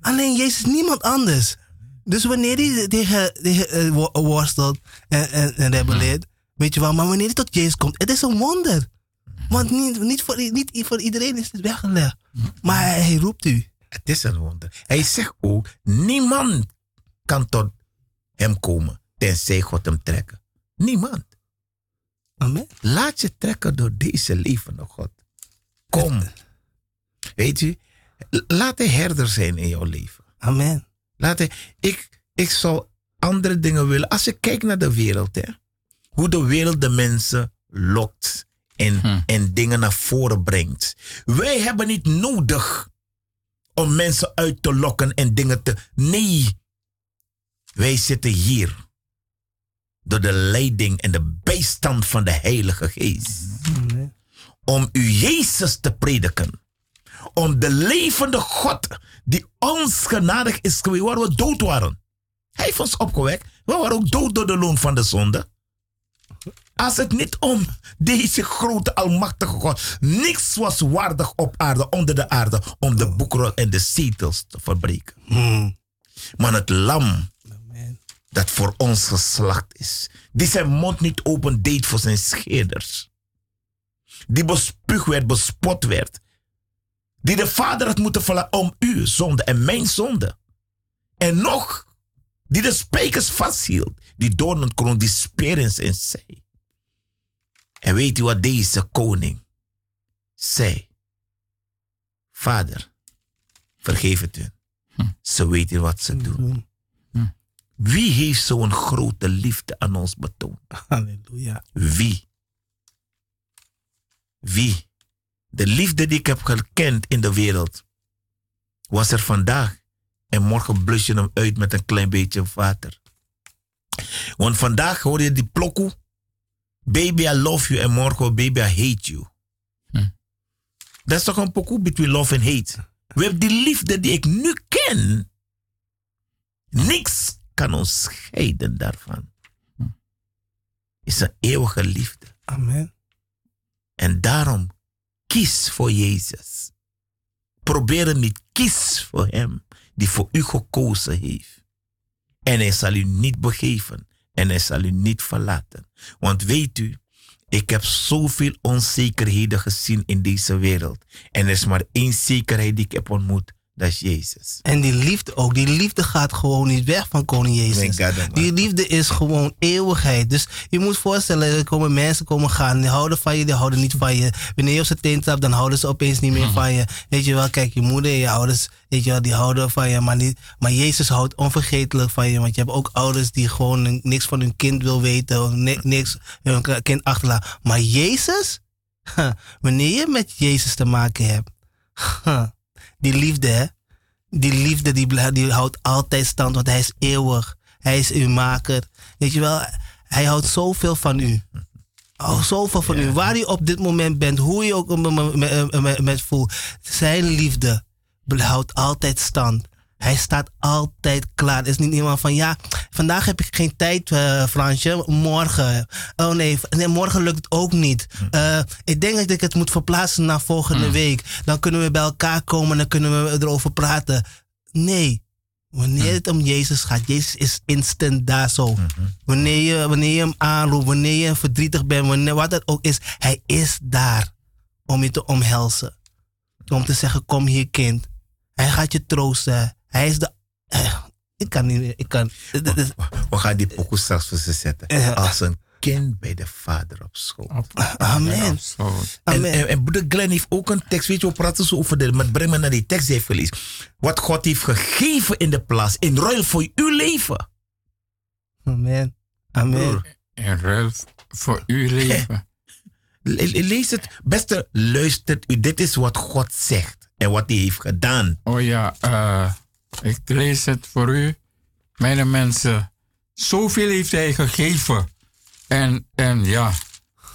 Alleen Jezus, niemand anders. Dus wanneer hij tegen, tegen eh, wo- worstelt en, en, en rebelleert, weet je wel, maar wanneer hij tot Jezus komt, het is een wonder. Want niet, niet, voor, niet voor iedereen is het weggelegd. Maar hij, hij roept u. Het is een wonder. Hij zegt ook, niemand kan tot hem komen tenzij God hem trekken. Niemand. Amen. Laat je trekken door deze levende God. Kom. Weet je, laat hij herder zijn in jouw leven. Amen. Ik, ik zou andere dingen willen. Als je kijkt naar de wereld, hè, hoe de wereld de mensen lokt en, en dingen naar voren brengt. Wij hebben niet nodig om mensen uit te lokken en dingen te. Nee, wij zitten hier door de leiding en de bijstand van de Heilige Geest. Om u Jezus te prediken. Om de levende God die ons genadig is geweest, waar we dood waren. Hij heeft ons opgewekt. We waren ook dood door de loon van de zonde. Als het niet om deze grote almachtige God, niks was waardig op aarde, onder de aarde, om de boekrol en de zetels te verbreken. Hmm. Maar het lam dat voor ons geslacht is, die zijn mond niet open deed voor zijn scheerders, die bespuugd werd, bespot werd, die de vader had moeten vallen om uw zonde en mijn zonde. En nog, die de spijkers vasthield, die doornenkroon, die speer in zij. En weet u wat deze koning zei? Vader, vergeef het hun. Ze weten wat ze doen. Wie heeft zo'n grote liefde aan ons betoond? Halleluja. Wie? Wie? De liefde die ik heb gekend in de wereld was er vandaag. En morgen blus je hem uit met een klein beetje water. Want vandaag hoor je die plokkoe. Baby, I love you. En morgen, baby, I hate you. Hm. Dat is toch een pokoe between love en hate. We hebben die liefde die ik nu ken. Niks kan ons scheiden daarvan. Is een eeuwige liefde. Amen. En daarom kies voor Jezus. Probeer niet. Kies voor Hem die voor u gekozen heeft. En Hij zal u niet begeven. En Hij zal u niet verlaten. Want weet u, ik heb zoveel onzekerheden gezien in deze wereld. En er is maar één zekerheid die ik heb ontmoet. Dat is Jezus. En die liefde ook. Die liefde gaat gewoon niet weg van koning Jezus. God. Die liefde is gewoon eeuwigheid. Dus je moet voorstellen, er komen mensen komen gaan. Die houden van je, die houden niet van je. Wanneer je op zijn teen trapt, dan houden ze opeens niet meer van je. Weet je wel, kijk, je moeder en je ouders, weet je wel, die houden van je. Maar, niet, maar Jezus houdt onvergetelijk van je. Want je hebt ook ouders die gewoon niks van hun kind wil weten. Niks hun kind achterlaten. Maar Jezus, wanneer je met Jezus te maken hebt, die liefde, hè? Die liefde die, houdt altijd stand, want hij is eeuwig. Hij is uw maker. Weet je wel, hij houdt zoveel van u. Oh, zoveel van u. Waar je op dit moment bent, hoe je ook met, met, met, voelt. Zijn liefde houdt altijd stand. Hij staat altijd klaar. Het is niet iemand van ja, vandaag heb ik geen tijd, eh, Fransje. Morgen. Oh nee, nee, morgen lukt het ook niet. Eh, ik denk dat ik het moet verplaatsen naar volgende week. Dan kunnen we bij elkaar komen en dan kunnen we erover praten. Nee. Wanneer het om Jezus gaat, Jezus is instant daar zo. Wanneer, je, wanneer je hem aanroept, wanneer je verdrietig bent, wanneer, wat het ook is, hij is daar om je te omhelzen. Om te zeggen, kom hier kind. Hij gaat je troosten. Hij is de... eh, ik kan niet meer, ik kan... We gaan die pokoe straks voor ze zetten. Als een kind bij de vader op school. Amen. Amen. en, en broeder Glenn heeft ook een tekst. Weet je, we praten zo over de. Maar breng me naar die tekst heeft gelezen. Wat God heeft gegeven in de plaats. In ruil voor uw leven. Amen. Amen. In ruil voor uw leven. le- le- lees het. Beste, luistert u. Dit is wat God zegt. En wat hij heeft gedaan. Oh ja, eh, ik lees het voor u. Mijn mensen, zoveel heeft hij gegeven. En, en ja,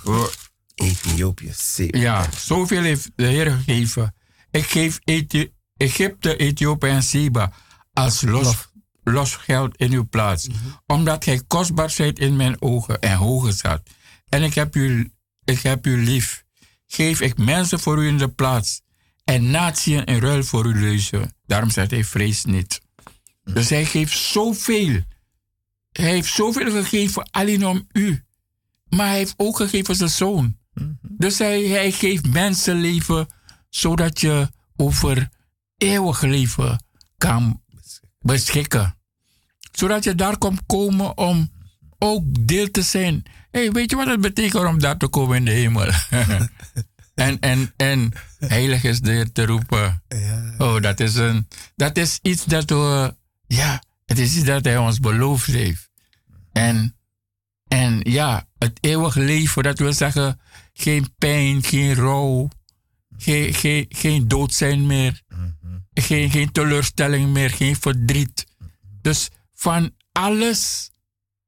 we- Ethiopië. zeker. ja, zoveel heeft de Heer gegeven. Ik geef Ethi- Egypte, Ethiopië en Seba als los, los geld in uw plaats. Omdat gij kostbaar zijt in mijn ogen en hoger zat. En ik heb, u, ik heb u lief. Geef ik mensen voor u in de plaats. En natieën in ruil voor uw leuzen. Daarom zegt hij, vrees niet. Dus hij geeft zoveel. Hij heeft zoveel gegeven alleen om u. Maar hij heeft ook gegeven zijn zoon. Dus hij, hij geeft mensenleven zodat je over eeuwig leven kan beschikken. Zodat je daar komt komen om ook deel te zijn. Hey, weet je wat het betekent om daar te komen in de hemel? en, en, en heilig is de te roepen. Oh, dat is, een, dat is iets dat we... Ja, het is iets dat hij ons beloofd heeft. En, en ja, het eeuwig leven, dat wil zeggen geen pijn, geen rouw, geen, geen, geen dood zijn meer, geen, geen teleurstelling meer, geen verdriet. Dus van alles,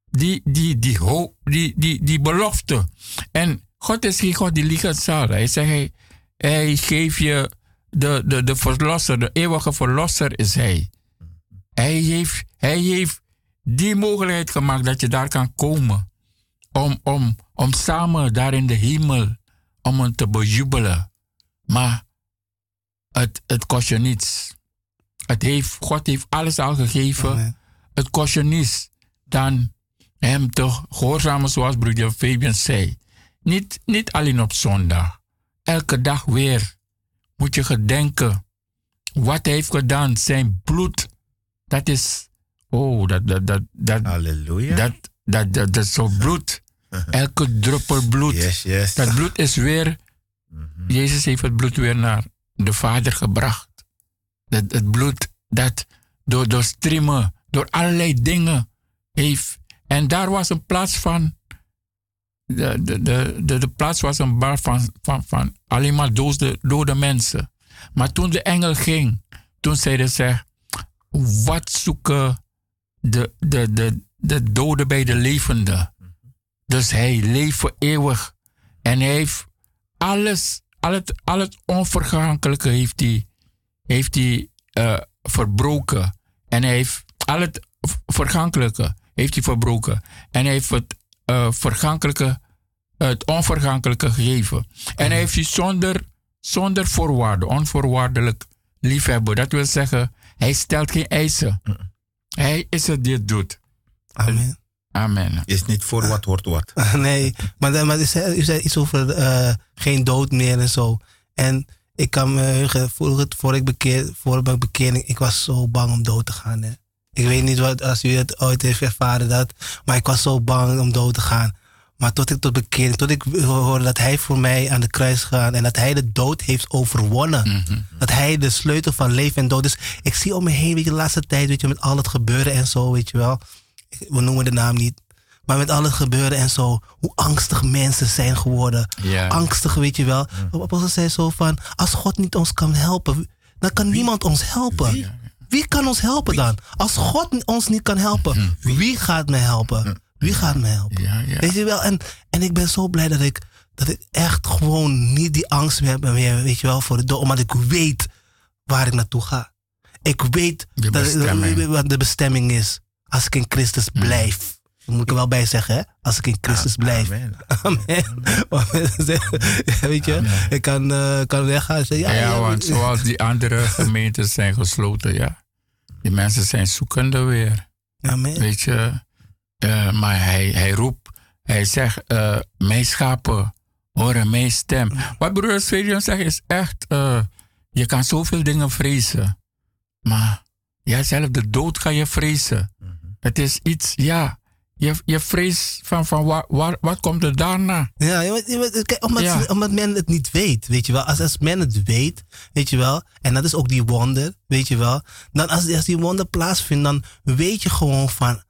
die, die, die, hoop, die, die, die belofte. En God is geen God die liegen zal. Hij zegt, hij, hij geeft je de, de, de verlosser, de eeuwige verlosser is hij. Hij heeft, hij heeft die mogelijkheid gemaakt dat je daar kan komen. Om, om, om samen daar in de hemel, om hem te bejubelen. Maar het, het kost je niets. Het heeft, God heeft alles al gegeven. Amen. Het kost je niets dan hem te gehoorzamen zoals broeder Fabian zei. Niet, niet alleen op zondag. Elke dag weer moet je gedenken wat hij heeft gedaan. Zijn bloed, dat is, oh, dat, dat, dat, dat, Halleluja. dat, dat, dat, dat is zo bloed. Elke druppel bloed. Yes, yes. Dat bloed is weer, Jezus heeft het bloed weer naar de Vader gebracht. Dat, het bloed dat door, door streamen, door allerlei dingen heeft. En daar was een plaats van de, de, de, de, plaats was een bar van, van, van alleen maar dode, dode mensen. Maar toen de engel ging, toen zeiden ze: Wat zoeken de, de, de, de doden bij de levenden? Dus hij leeft voor eeuwig. En hij heeft alles, al het, al het onvergankelijke heeft hij, heeft hij eh, verbroken. En hij heeft al het vergankelijke heeft hij verbroken. En hij heeft het eh, vergankelijke, het onvergankelijke gegeven. En hij heeft hij zonder, zonder voorwaarden, onvoorwaardelijk liefhebben. Dat wil zeggen, hij stelt geen eisen. Hij is het die het doet. Amen. Amen. Is niet voor wat hoort wat. Nee, maar, dan- maar u, zei, u zei iets over eh, geen dood meer en zo. En ik kan me heugen, voor, voor, ik bekeer, voor mijn bekering, ik was zo bang om dood te gaan. Hè. Ik weet niet wat, als u het ooit heeft ervaren, dat, maar ik was zo bang om dood te gaan. Maar tot ik tot bekering, tot ik hoorde dat hij voor mij aan de kruis gaat en dat hij de dood heeft overwonnen. Dat hij de sleutel van leven en dood. Dus ik zie om me heen, weet je, de laatste tijd, weet je, met al het gebeuren en zo, weet je wel. We noemen de naam niet. Maar met al het gebeuren en zo, hoe angstig mensen zijn geworden. Angstig, weet je wel. De apostel zei zo van, als God niet ons kan helpen, dan kan niemand ons helpen. Wie kan ons helpen dan? Als God ons niet kan helpen, wie gaat mij helpen? Wie gaat mij helpen? Ja, ja. Weet je wel? En, en ik ben zo blij dat ik, dat ik echt gewoon niet die angst meer heb, meer, weet je wel, voor de dood. Omdat ik weet waar ik naartoe ga. Ik weet De dat, wat de bestemming is. Als ik in Christus blijf. Dat moet ik er wel bij zeggen, hè? Als ik in Christus blijf. Amen. Ja, weet je, ik kan, eh, kan weggaan ja, ja, want zoals die andere gemeentes zijn gesloten, ja. Die mensen zijn zoekende weer. Amen. Weet je, Eh, maar hij, hij roept, hij zegt, eh, mijn schapen horen mijn stem. Wat broeder Svedian zegt is echt, eh, je kan zoveel dingen vrezen. Maar ja, zelf de dood ga je vrezen. Het is iets, ja, je, je vreest van, van waar, waar, wat komt er daarna? Ja, kijk, omdat, Ja. omdat men het niet weet, weet je wel. Als, als men het weet, weet je wel. En dat is ook die wonder, weet je wel. Dan als, als die wonder plaatsvindt, dan weet je gewoon van...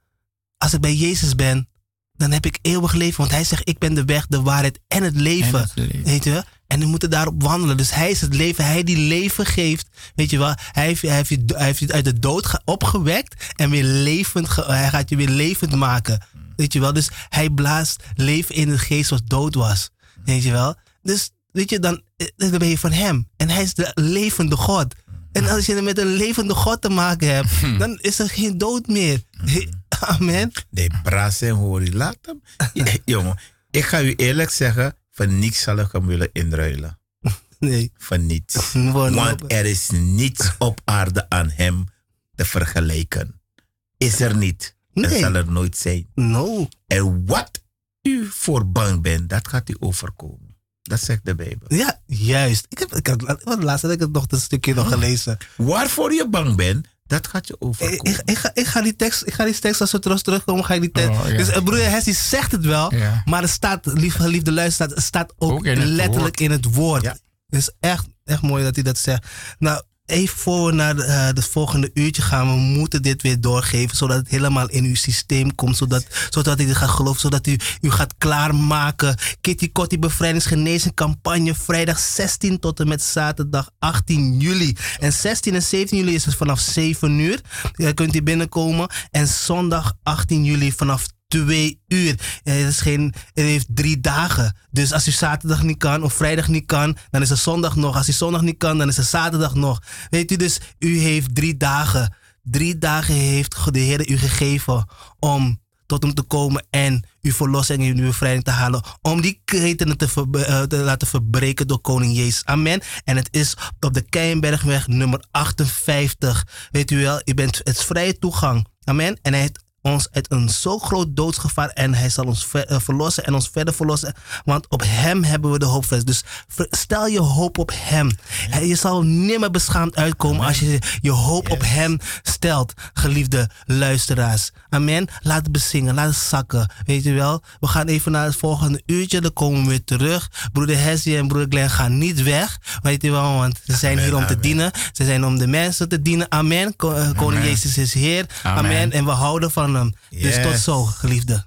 Als ik bij Jezus ben, dan heb ik eeuwig leven. Want hij zegt, ik ben de weg, de waarheid en het leven. En het leven. Weet je? En we moeten daarop wandelen. Dus hij is het leven. Hij die leven geeft. Weet je wel? Hij heeft, hij heeft, je, hij heeft je uit de dood ge- opgewekt. En weer levend. hij gaat je weer levend maken. Weet je wel? Dus hij blaast leven in de geest wat dood was. Weet je wel? Dus weet je, dan, eh, dan ben je van hem. En hij is de levende God. En als je met een levende God te maken hebt, dan is er geen dood meer. Amen. De brazen hoor je. Laat hem. Ja, jongen, ik ga u eerlijk zeggen, van niks zal ik hem willen inruilen. Nee. Van niets. Want er is niets op aarde aan hem te vergelijken. Is er niet. Nee. zal er nooit zijn. No. En wat u voor bang bent, dat gaat u overkomen. Dat zegt de Bijbel. Ja, juist. Ik heb, ik heb, laatst had ik het nog een stukje nog gelezen. Waarvoor je bang bent, dat gaat je Ik, overkomen. ik, ik, ga, ik ga die tekst, ik ga die tekst als we terug terugkomen, ga ik die tekst. Oh, ja. Dus eh, broeder Hessie zegt het wel, Ja. maar er staat, lief, geliefde luisteraar, het staat ook, Ook in het letterlijk in het woord. Ja. Het is echt, echt mooi dat hij dat zegt. Nou, even voor we naar eh, het volgende uurtje gaan, we moeten dit weer doorgeven, zodat het helemaal in uw systeem komt, zodat, zodat u gaat geloven, zodat u, u gaat klaarmaken. Kitty Kotti bevrijdingsgenezing campagne, vrijdag 16 tot en met zaterdag 18 juli. En 16 en 17 juli is het vanaf 7 uur. Je kunt hier binnenkomen. En zondag 18 juli vanaf 2 uur. Eh, Het, is geen, het heeft drie dagen. Dus als u zaterdag niet kan of vrijdag niet kan, dan is er zondag nog. Als u zondag niet kan, dan is er zaterdag nog. Weet u, dus u heeft drie dagen. Drie dagen heeft de Heer u gegeven om tot hem te komen en uw verlossing en uw bevrijding te halen. Om die ketenen eh, te laten verbreken door koning Jezus. Amen. En het is op de Keienbergweg nummer 58. Weet u wel, u bent, het is vrije toegang. Amen. En hij heeft ons uit een zo groot doodsgevaar en hij zal ons ver- eh, verlossen en ons verder verlossen. Want op hem hebben we de hoop vast. Dus stel je hoop op hem. Je zal nimmer beschaamd uitkomen als je je hoop op hem stelt, geliefde luisteraars. Amen. Laat het bezingen, laat het zakken. Weet je wel, we gaan even naar het volgende uurtje, dan komen we weer terug. Broeder Hessie en broeder Glenn gaan niet weg. Weet je wel, want ze zijn Amen, hier om te amen. dienen. Ze zijn om de mensen te dienen. Amen. Eh, Koning. Jezus is Heer. Amen. Amen. En we houden van Dus tot zo, geliefde.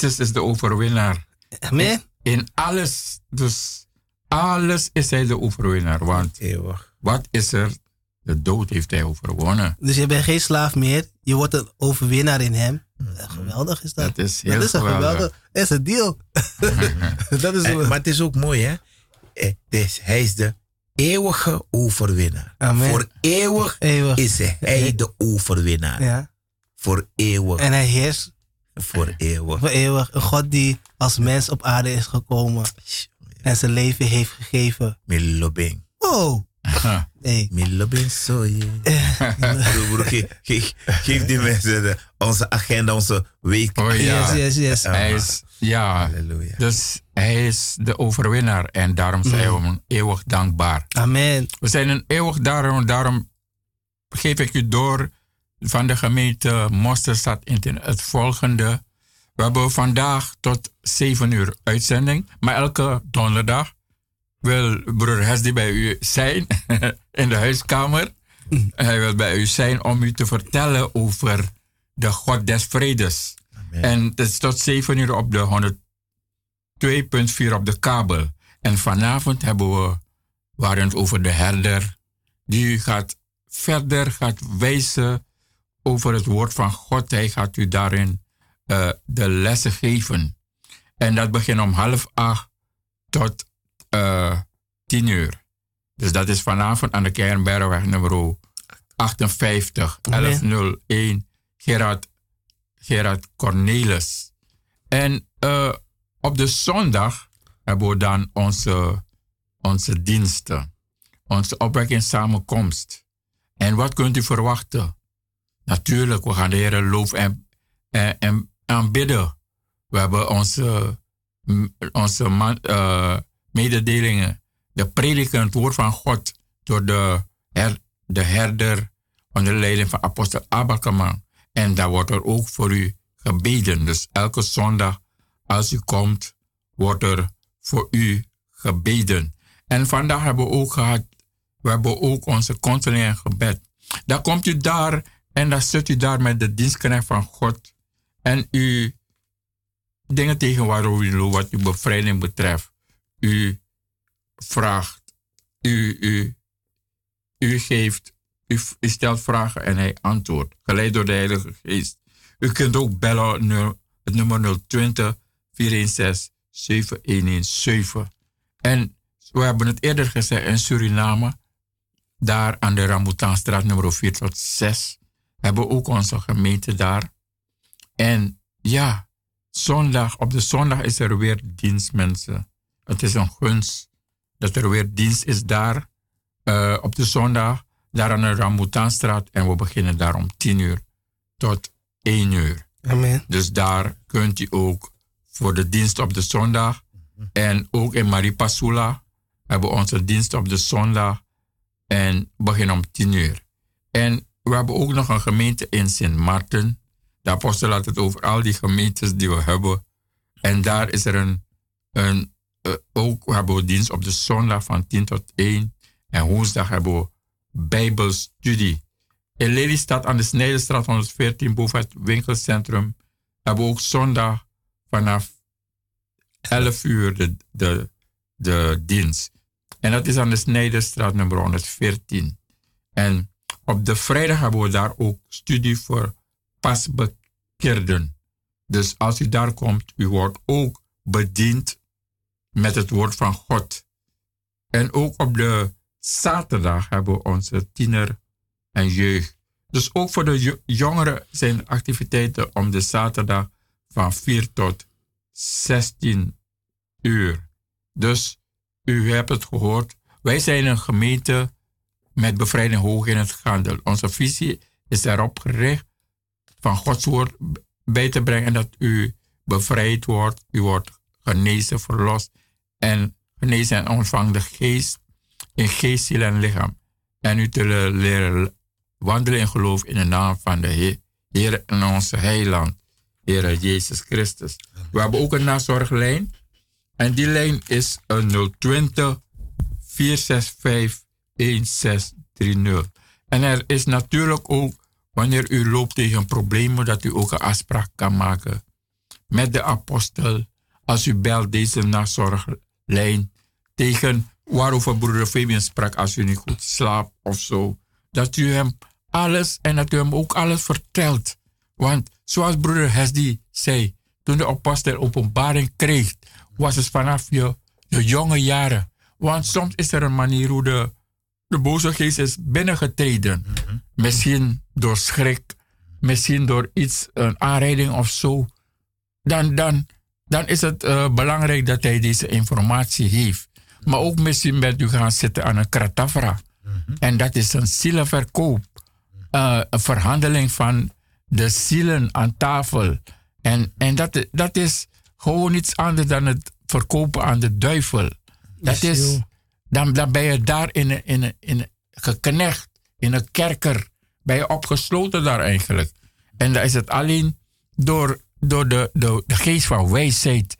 Jezus is de overwinnaar. Amen. In alles, dus alles is hij de overwinnaar. Want Eeuwig. wat is er? De dood heeft hij overwonnen. Dus je bent geen slaaf meer. Je wordt een overwinnaar in hem. Ja, geweldig is dat. Dat is heel dat is een geweldig. geweldig. Dat is een deal. dat is En- een, maar het is ook mooi, hè? Eh, dus hij is de eeuwige overwinnaar. Amen. Voor eeuwig eeuwig. is hij de overwinnaar. Ja. Voor eeuwig. En hij heerst Voor eeuwig. voor eeuwig. Een God die als mens op aarde is gekomen. En zijn leven heeft gegeven. Milobing. Wow. Hey. Milobing, ge- ge- Geef die mensen de- onze agenda, onze week. Oh ja, Yes, yes, yes. hij is, ja, Halleluja. dus hij is de overwinnaar. En daarom zijn we hem eeuwig dankbaar. Amen. We zijn een eeuwig daarom, daarom geef ik u door van de gemeente Mosterstad in het volgende. We hebben vandaag tot 7 uur uitzending, maar elke donderdag wil broer Hesdy bij u zijn in de huiskamer. Hij wil bij u zijn om u te vertellen over de God des vredes. En het is tot 7 uur op de 102.4 op de kabel. En vanavond hebben we waren het over de herder. Die gaat verder gaat wijzen over het woord van God. Hij gaat u daarin eh, de lessen geven. En dat begint om half acht tot eh, tien uur. Dus dat is vanavond aan de Kernbergweg nummer 58 1101 Gerard, Gerard Cornelis. En eh, op de zondag hebben we dan onze, onze diensten. Onze opwekkingssamenkomst. En wat kunt u verwachten? Natuurlijk, we gaan de Heer loof en, en, en aanbidden. We hebben onze, onze eh, mededelingen. De prediken, het woord van God. Door de, her, de herder onder de leiding van apostel Abakaman. En daar wordt er ook voor u gebeden. Dus elke zondag als u komt, wordt er voor u gebeden. En vandaag hebben we ook gehad, we hebben ook onze counseling en gebed. Dan komt u daar en dan zit u daar met de dienstknecht van God. En u dingen tegen waarom u wat uw bevrijding betreft. U vraagt, u, u, u geeft, u, stelt vragen en hij antwoordt. Geleid door de Heilige Geest. U kunt ook bellen het nummer 020 416 7117. En we hebben het eerder gezegd in Suriname, daar aan de Rambutanstraat nummer 4 tot 6, hebben ook onze gemeente daar. En ja, zondag, op de zondag is er weer dienst, mensen. Het is een gunst dat er weer dienst is daar eh, op de zondag, daar aan de Rambutanstraat. En we beginnen daar om 10 uur tot 1 uur. Amen. Dus daar kunt u ook voor de dienst op de zondag. En ook in Maripasula hebben we onze dienst op de zondag. En beginnen om 10 uur. En we hebben ook nog een gemeente in Sint Maarten. De apostel had het over al die gemeentes die we hebben. En daar is er een, een eh, ook we hebben we dienst op de zondag van 10 tot 1. En woensdag hebben we Bijbelstudie. In Lelystad aan de Snijdenstraat 114 boven het winkelcentrum hebben we ook zondag vanaf 11 uur de, de, de dienst. En dat is aan de Snijdenstraat nummer 114. En op de vrijdag hebben we daar ook studie voor pasbekeerden. Dus als u daar komt, u wordt ook bediend met het woord van God. En ook op de zaterdag hebben we onze tiener en jeugd. Dus ook voor de jo- jongeren zijn activiteiten om de zaterdag van 4 tot 16 uur. Dus u hebt het gehoord. Wij zijn een gemeente met bevrijding hoog in het gaandel. Onze visie is erop gericht van Gods woord bij te brengen dat u bevrijd wordt. U wordt genezen, verlost en genezen en ontvangt de geest in geest, ziel en lichaam. En u te le- leren wandelen in geloof in de naam van de Heer, Heer en onze heiland, Heer Jezus Christus. We hebben ook een nazorglijn. En die lijn is een 020 465 1630. En er is natuurlijk ook, wanneer u loopt tegen problemen, dat u ook een afspraak kan maken met de apostel. Als u belt deze nazorglijn tegen waarover broeder Fabian sprak als u niet goed slaapt of zo. Dat u hem alles en dat u hem ook alles vertelt. Want zoals broeder Hesdy zei, toen de apostel openbaring kreeg, was het vanaf je, je jonge jaren. Want soms is er een manier hoe de, de boze geest is binnengetreden. Misschien door schrik, misschien door iets, een aanrijding of zo. Dan, dan, dan is het eh, belangrijk dat hij deze informatie heeft. Maar ook misschien bent u gaan zitten aan een kratafra. En dat is een zielenverkoop. Eh, een verhandeling van de zielen aan tafel. En, en dat, dat is gewoon iets anders dan het verkopen aan de duivel. Dat is. Dan, dan ben je daar in in in geknecht, in een kerker. Ben je opgesloten daar eigenlijk. En dan is het alleen door, door de, de, geest van wijsheid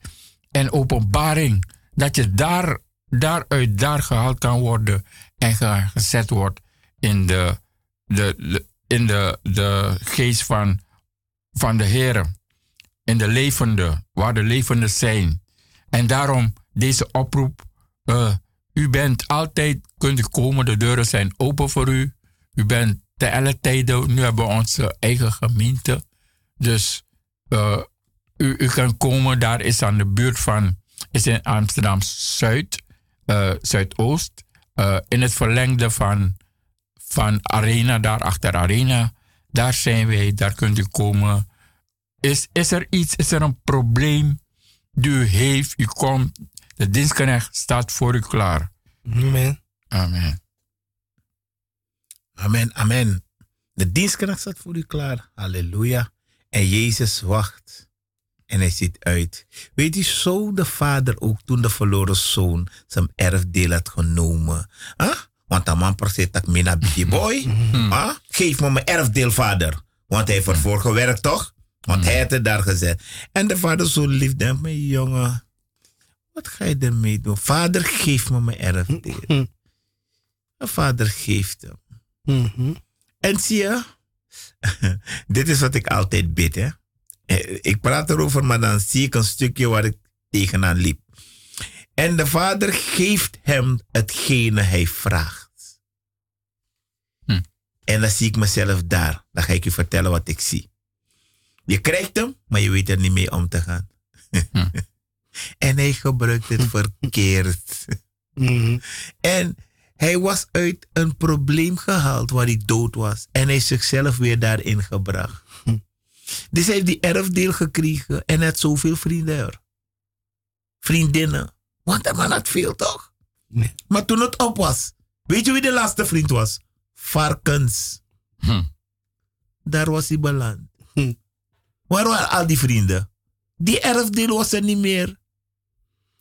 en openbaring. Dat je daar, daaruit daar gehaald kan worden en ge- gezet wordt in de, de, de- in de, de geest van, van de Heer. In de levende, waar de levenden zijn. En daarom deze oproep. eh, u bent altijd, kunt komen, de deuren zijn open voor u. U bent te alle tijden, nu hebben we onze eigen gemeente. Dus eh, u, u kan komen, daar is aan de buurt van, is in Amsterdam Zuid, eh, Zuidoost. eh, in het verlengde van, van Arena, daar achter Arena. Daar zijn wij, daar kunt u komen. Is, is er iets, is er een probleem die u heeft? U komt, de dienstknecht staat voor u klaar. Amen. Amen. Amen, amen. De dienstknecht staat voor u klaar. Halleluja. En Jezus wacht. En hij ziet uit. Weet u, zo de vader ook toen de verloren zoon zijn erfdeel had genomen. Huh? Want de man zegt dat mina biggie boy. Huh? Geef me mijn erfdeel, vader. Want hij heeft ervoor gewerkt, toch? Want hij had het daar gezet. En de vader zo lief denkt, mijn jongen. Wat ga je ermee doen? Vader, geef me mijn erfdeel. De vader geeft hem. Mhm. En zie je, dit is wat ik altijd bid. Hè? Eh, Ik praat erover, maar dan zie ik een stukje waar ik tegenaan liep. En de vader geeft hem hetgene hij vraagt. Hm. En dan zie ik mezelf daar. Dan ga ik je vertellen wat ik zie. Je krijgt hem, maar je weet er niet mee om te gaan. en hij gebruikt het verkeerd. Mhm. En hij was uit een probleem gehaald waar hij dood was. En hij is zichzelf weer daarin gebracht. Dus hij heeft die erfdeel gekregen en hij had zoveel vrienden. Vriendinnen. Want de man had veel toch? Nee. Maar toen het op was, weet je wie de laatste vriend was? Varkens. Hm. Daar was hij beland. Hm. Waar waren al die vrienden? Die erfdeel was er niet meer.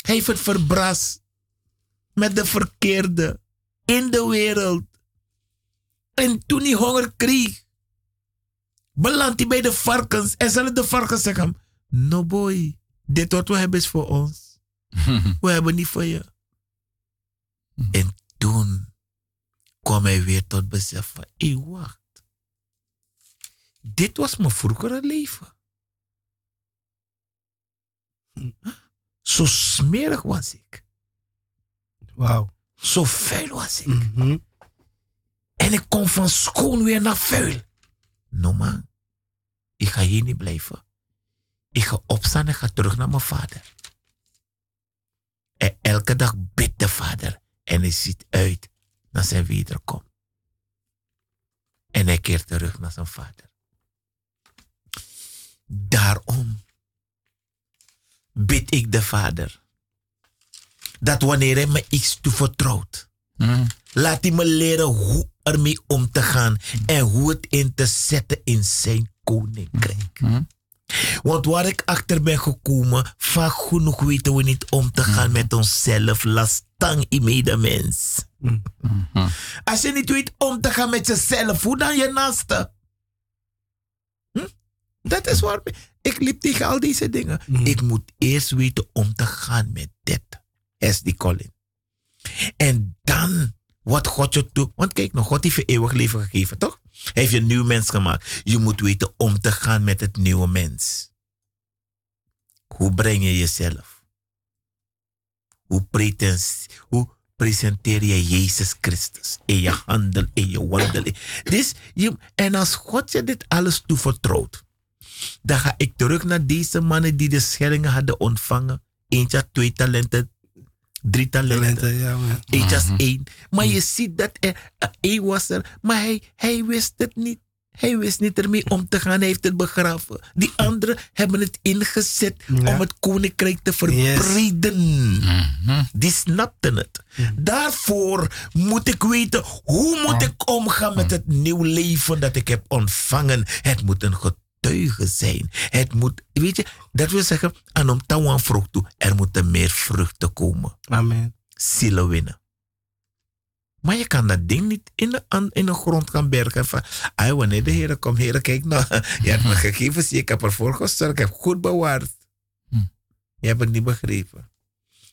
Hij heeft het verbrast. Met de verkeerde. In de wereld. En toen hij honger kreeg. Belandt hij bij de varkens. En zullen de varkens zeggen. No boy. Dit wat we hebben is voor ons. We hebben niet voor je. En toen kwam hij weer tot besef van. Hé, wacht. Dit was mijn vroegere leven. Zo smerig was ik. Wauw. Zo vuil was ik. Mhm. En ik kom van schoon weer naar vuil. No man, ik ga hier niet blijven. Ik ga opstaan en ga terug naar mijn vader. En elke dag bidt de vader. En hij ziet uit naar zijn wederkom. En hij keert terug naar zijn vader. Daarom bid ik de vader. Dat wanneer hij me iets toevertrouwt. Hm. Laat hij me leren hoe ermee om te gaan en hoe het in te zetten in zijn koninkrijk. Hm. Want waar ik achter ben gekomen, vaak genoeg weten we niet om te gaan met onszelf. Lastang in medemens. Hm. Als je niet weet om te gaan met jezelf, hoe dan je naaste? Dat is waar. Ik liep tegen al deze dingen. Ik moet eerst weten om te gaan met dit. S. die Colin. En dan wat God je doet. Want kijk nog, God heeft je eeuwig leven gegeven, toch? Hij heeft je een nieuw mens gemaakt. Je moet weten om te gaan met het nieuwe mens. Hoe breng je jezelf? Hoe, presenteer je Jezus Christus in je handel, in je wandelen? Dus je, en als God je dit alles toevertrouwt, dan ga ik terug naar deze mannen die de schellingen hadden ontvangen. Eentje had twee talenten, drie talenten. Talenten, ja, man. Eentje als één. Maar je ziet dat er eh, één was er, maar hij, hij wist het niet. Hij wist niet ermee om te gaan. Hij heeft het begraven. Die anderen hebben het ingezet Ja. om het koninkrijk te verbreden. Mhm. Die snapten het. Daarvoor moet ik weten hoe moet ik omgaan met het nieuw leven dat ik heb ontvangen. Het moet een zijn. Het moet, weet je, dat wil zeggen, aan om touw vrucht toe, er moeten meer vruchten komen. Amen. Zielen winnen. Maar je kan dat ding niet in de, in de grond gaan bergen. Van, ai, wanneer de Heer komt, Heer, kijk nou, je hebt me gegeven, zie, ik heb ervoor gezorgd, ik heb goed bewaard. Hm. Je hebt het niet begrepen.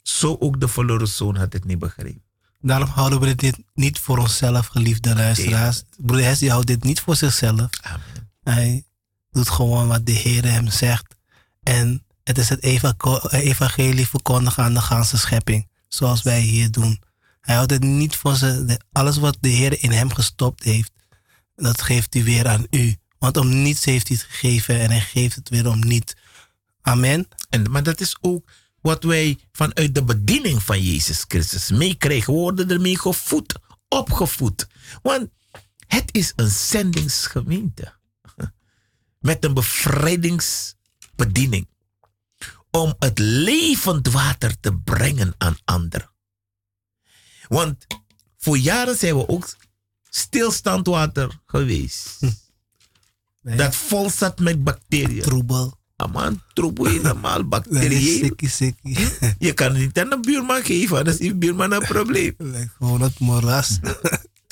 Zo ook de verloren zoon had het niet begrepen. Daarom houden we dit niet voor onszelf, geliefde luisteraars. Broeder Hessie houdt dit niet voor zichzelf. Amen. Hij doet gewoon wat de Heer hem zegt. En het is het eva- evangelie verkondigen aan de ganse schepping. Zoals wij hier doen. Hij houdt het niet voor de- Alles wat de Heer in hem gestopt heeft, dat geeft hij weer aan u. Want om niets heeft hij gegeven en hij geeft het weer om niet. Amen. En, maar dat is ook wat wij vanuit de bediening van Jezus Christus meekrijgen. We worden ermee gevoed, opgevoed. Want het is een zendingsgemeente. Met een bevrijdingsbediening. Om het levend water te brengen aan anderen. Want voor jaren zijn we ook stilstaand water geweest. Dat vol zat met bacteriën. Troebel. Man, troep helemaal is bacteriën. sikkie. Je kan het niet aan de buurman geven, anders heeft de buurman een probleem. Gewoon het moeras.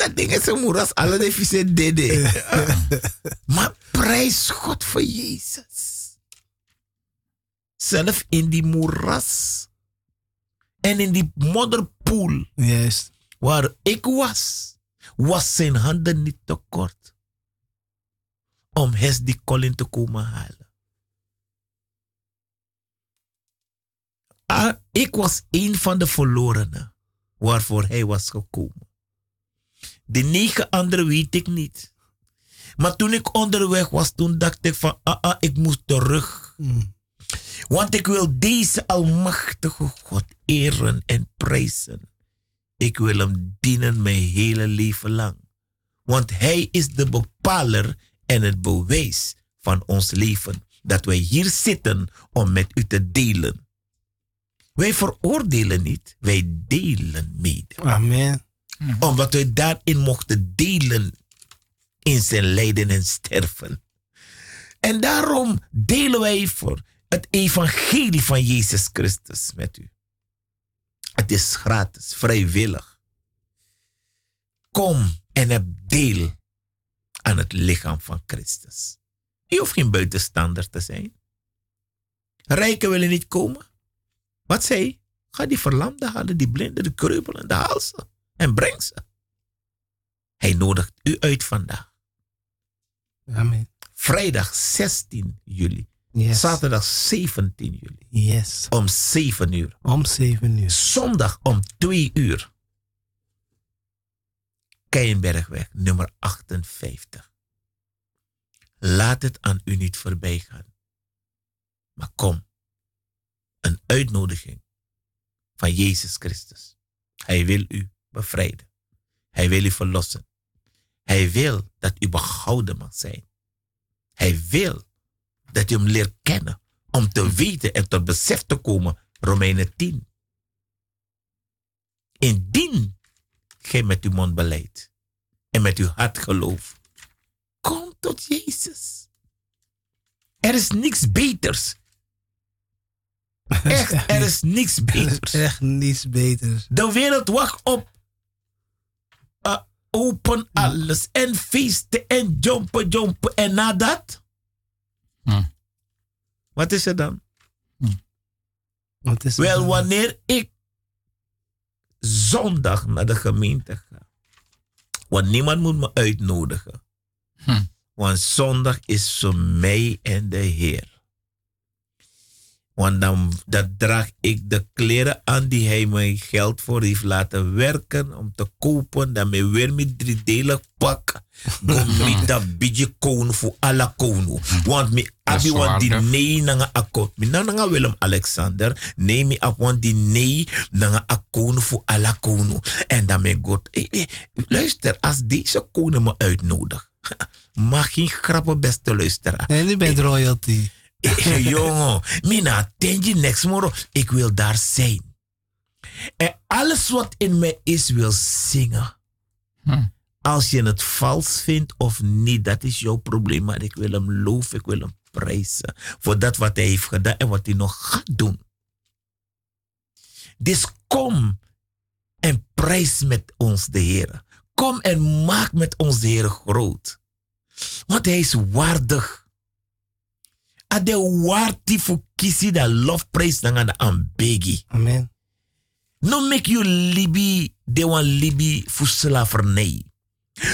Dat ding is een moeras, alle de vieze dede. Maar prijs God voor Jezus. Zelf in die moeras. En in die modderpoel Juist. waar ik was, was zijn handen niet te kort. Om Hes die Colin te komen halen. Ah, ik was een van de verlorenen waarvoor hij was gekomen. De negen anderen weet ik niet. Maar toen ik onderweg was, toen dacht ik van, ah, ah, ik moet terug. Mm. Want ik wil deze almachtige God eren en prijzen. Ik wil hem dienen mijn hele leven lang. Want hij is de bepaler en het bewijs van ons leven. Dat wij hier zitten om met u te delen. Wij veroordelen niet, wij delen mede. Amen. Omdat wij daarin mochten delen in zijn lijden en sterven. En daarom delen wij voor het evangelie van Jezus Christus met u. Het is gratis, vrijwillig. Kom en heb deel aan het lichaam van Christus. Je hoeft geen buitenstaander te zijn. Rijken willen niet komen. Wat zei? Ga die verlamden halen, die blinden, de kreupelen, de halsen. En breng ze. Hij nodigt u uit vandaag. Amen. Vrijdag 16 juli. Yes. Zaterdag 17 juli. Yes. Om 7 uur. Om zeven uur. Zondag om 2 uur. Keienbergweg, nummer 58. Laat het aan u niet voorbij gaan. Maar kom. Een uitnodiging van Jezus Christus. Hij wil u bevrijden. Hij wil u verlossen. Hij wil dat u behouden mag zijn. Hij wil dat u hem leert kennen. Om te weten en tot besef te komen. Romeinen 10. Indien gij met uw mond beleidt en met uw hart gelooft. Kom tot Jezus. Er is niks beters. Echt, er is niks Er is beters. echt niets beters. De wereld wacht op. Uh, open alles en feesten en jumpen, jumpen. En na dat? Hm. Wat is er dan? Wat is Wel, wanneer ik zondag naar de gemeente ga. Want niemand moet me uitnodigen. Want zondag is voor mij en de Heer. Want dan dat draag ik de kleren aan die hij mij geld voor heeft laten werken om te kopen. Dan me weer met driedelig pak. Met dat beetje koon voor alle kono. Want me abi want die nee nanga akkoord. Me nanga Willem Alexander. Nee me ap want die nee nanga akkoon voor alle kono. En dan me god. Eh, eh, luister, als deze kono me uitnodigt. Mag geen grappen beste luisteraar. En u bent royalty. Jongen, mina, tenji next moro. Ik wil daar zijn. En alles wat in mij is, wil zingen. Hm. Als je het vals vindt of niet, dat is jouw probleem. Maar ik wil hem loven, ik wil hem prijzen. Voor dat wat hij heeft gedaan en wat hij nog gaat doen. Dus kom en prijs met ons de Heer. Kom en maak met ons de Heer groot. Want hij is waardig. Ade waardi voor kisi da love praise dan de ambegi. Amen. No make you libi de wan libi voor slavernij.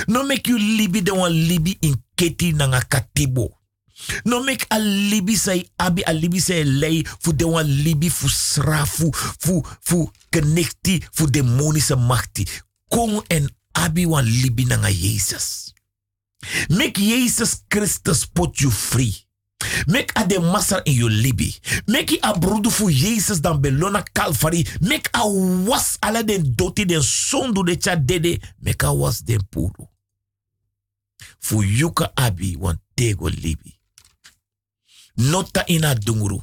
No make you libi de wan libi in keti nanga katibo. No make a libi say abi a libi say lei voor de wan libi voor srafu voor voor connecti voor demonische machti. Kom en abi wan libi nanga Jezus. Make Jezus Christus put you free. Make a de massa in your libi. Make a broeder voor Jezus dan belona Calvary. Make a was alle den doti den sondu de cha dede. Make a was den puro. Voor yuka abi wan tego libi. Nota ina dunguru.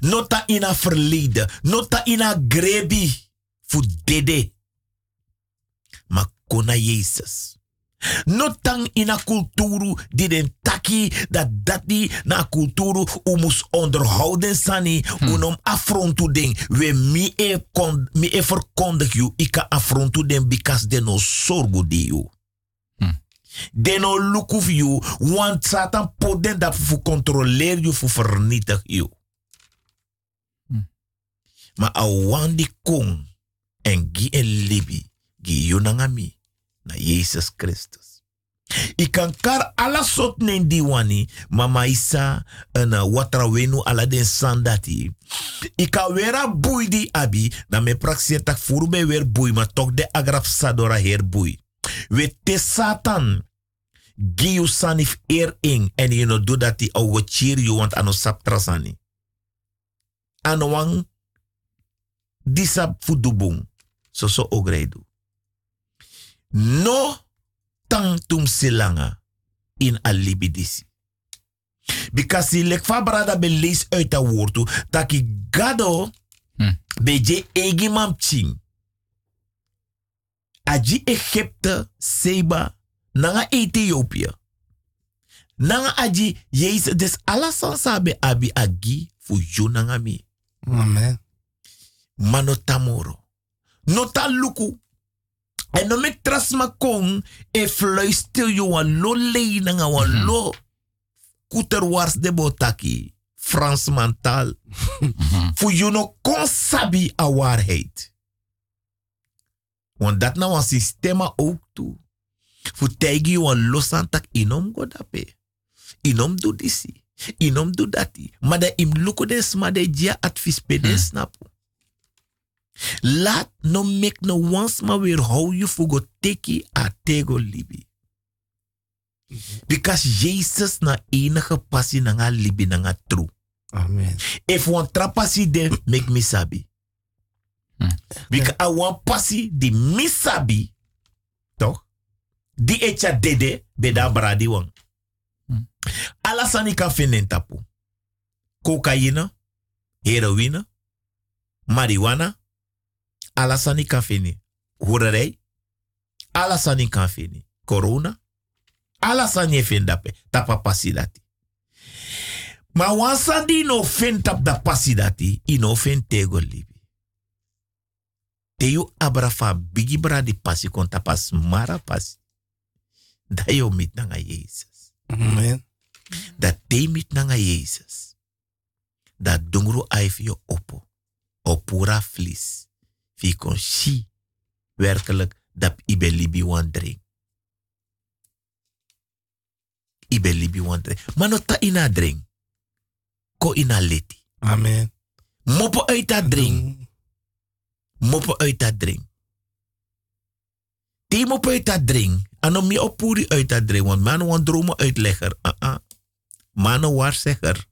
Nota ina verleden. Nota ina grebi. Voor dede. Maar kona Jezus. Notang ina kulturu die den taki dat dati na kulturu umus onderhouden sani unom afrontu ding we mi e kon mi e verkondig you ika afrontu den because de no sorgo di you. De no look of you want satan poden dat fu controleer you fu vernietig you. Maar a wan di kong en gi en libi gi you nangami na Jezus Christus. Ik kan kar ala sot nen di wani, mama isa en watra wenu ala den sandati. Ik kan wera bui abi, na me praxie tak weer bui, maar toch de agraf sadora her bui. We te satan, gi you sanif eer ing, en you no do die cheer you want ano sap trasani. Ano wang disap fudubung, so so no tang tum silanga in a libidisi. Because si lek brada be lees uit dat woord toe, dat ik gado Hm. beje egi mam ching. Aji Egypte, Seba, nanga Ethiopië. Nanga aji Jezus, des alasan sabe abi agi fu ju nanga mi. Amen. Mano tamoro. Nota luku. En dan met trasma kong, e fluister je wan lo lei nanga wan lo kuter wars de botaki. Frans mantal. Fu you no kon sabi a waarheid. Want dat nou een systeem ook toe. Fu tegi je wan losan tak inom go dape. Inom do disi. Inom do dati. Maar de im luko des ma de dia advies pede snapu. Laat no mek no wans maar weer hou je voor go teki a tego libi. Because Jezus na enige passie na nga libi na nga true. Amen. If one trapasi de make me sabi. Because I want passie di mi sabi. Toch? Di echa dede beda bradi wang. Alasani kan vinden tapu. Cocaïne, heroïne, marijuana, alasani kan vinden. Hoererij, alasani kan vinden. Corona, alasani vinden dape. Tapa pasi dati. Maar wansa di no fin tap da pasi dati, i no fin tego libi. Abrafa bigi bra di pasi kon tapas mara pasi. Da yo mit nanga Jezus. Amen. Dat te mit nanga Jezus. Dat dungru aif yo opo. Opura flis. Fi kon shi. Werkelijk dat ibe libi wan drink. Ibe libi wan drink. Maar no ta ina drink. Ko ina leti. Amen. Moppen uit dat drink. Moppen uit dat drink. Die moppen uit dat drink. En om je oppoeri uit dat drink. Want man want dromen uitlegger. Uh -uh. Man waarzegger.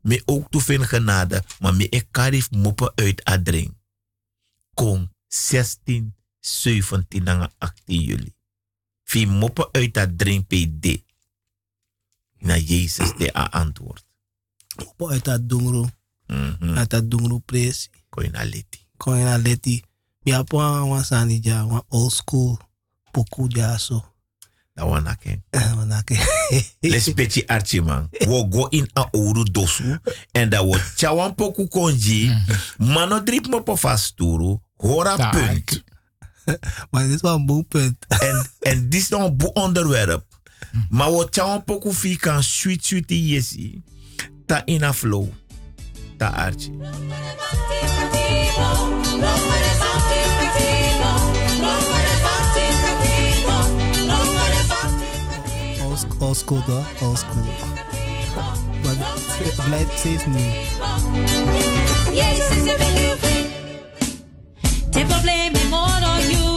Me ook toe veel genade. Maar me ik karif moppen uit dat drink. Kom 16, 17 en 18 juli. Vi moppen uit dat drink PD. Na Jezus de antwoord. Moppen uit dat dungro. Mhm. Uit dat dungro presi. Kon je naar leti. Kon je naar leti. Ja, po wan sani ja, wan old school. Poku Dat was nake. Les peti archi man. We go in a ouro dosu. En dat we chawan poku konji. Mano drip me po fasturu. Hora Taak. punt. Maar dit is wel een boel punt. En, en dit is nog een boe onderwerp. Maar we chawan poku fi kan sweet sweet yesi. Ta in a flow. Ta archi. Old, sc- old school toch? Old school. Maar het blijft steeds nieuw. Tem problema é moro you.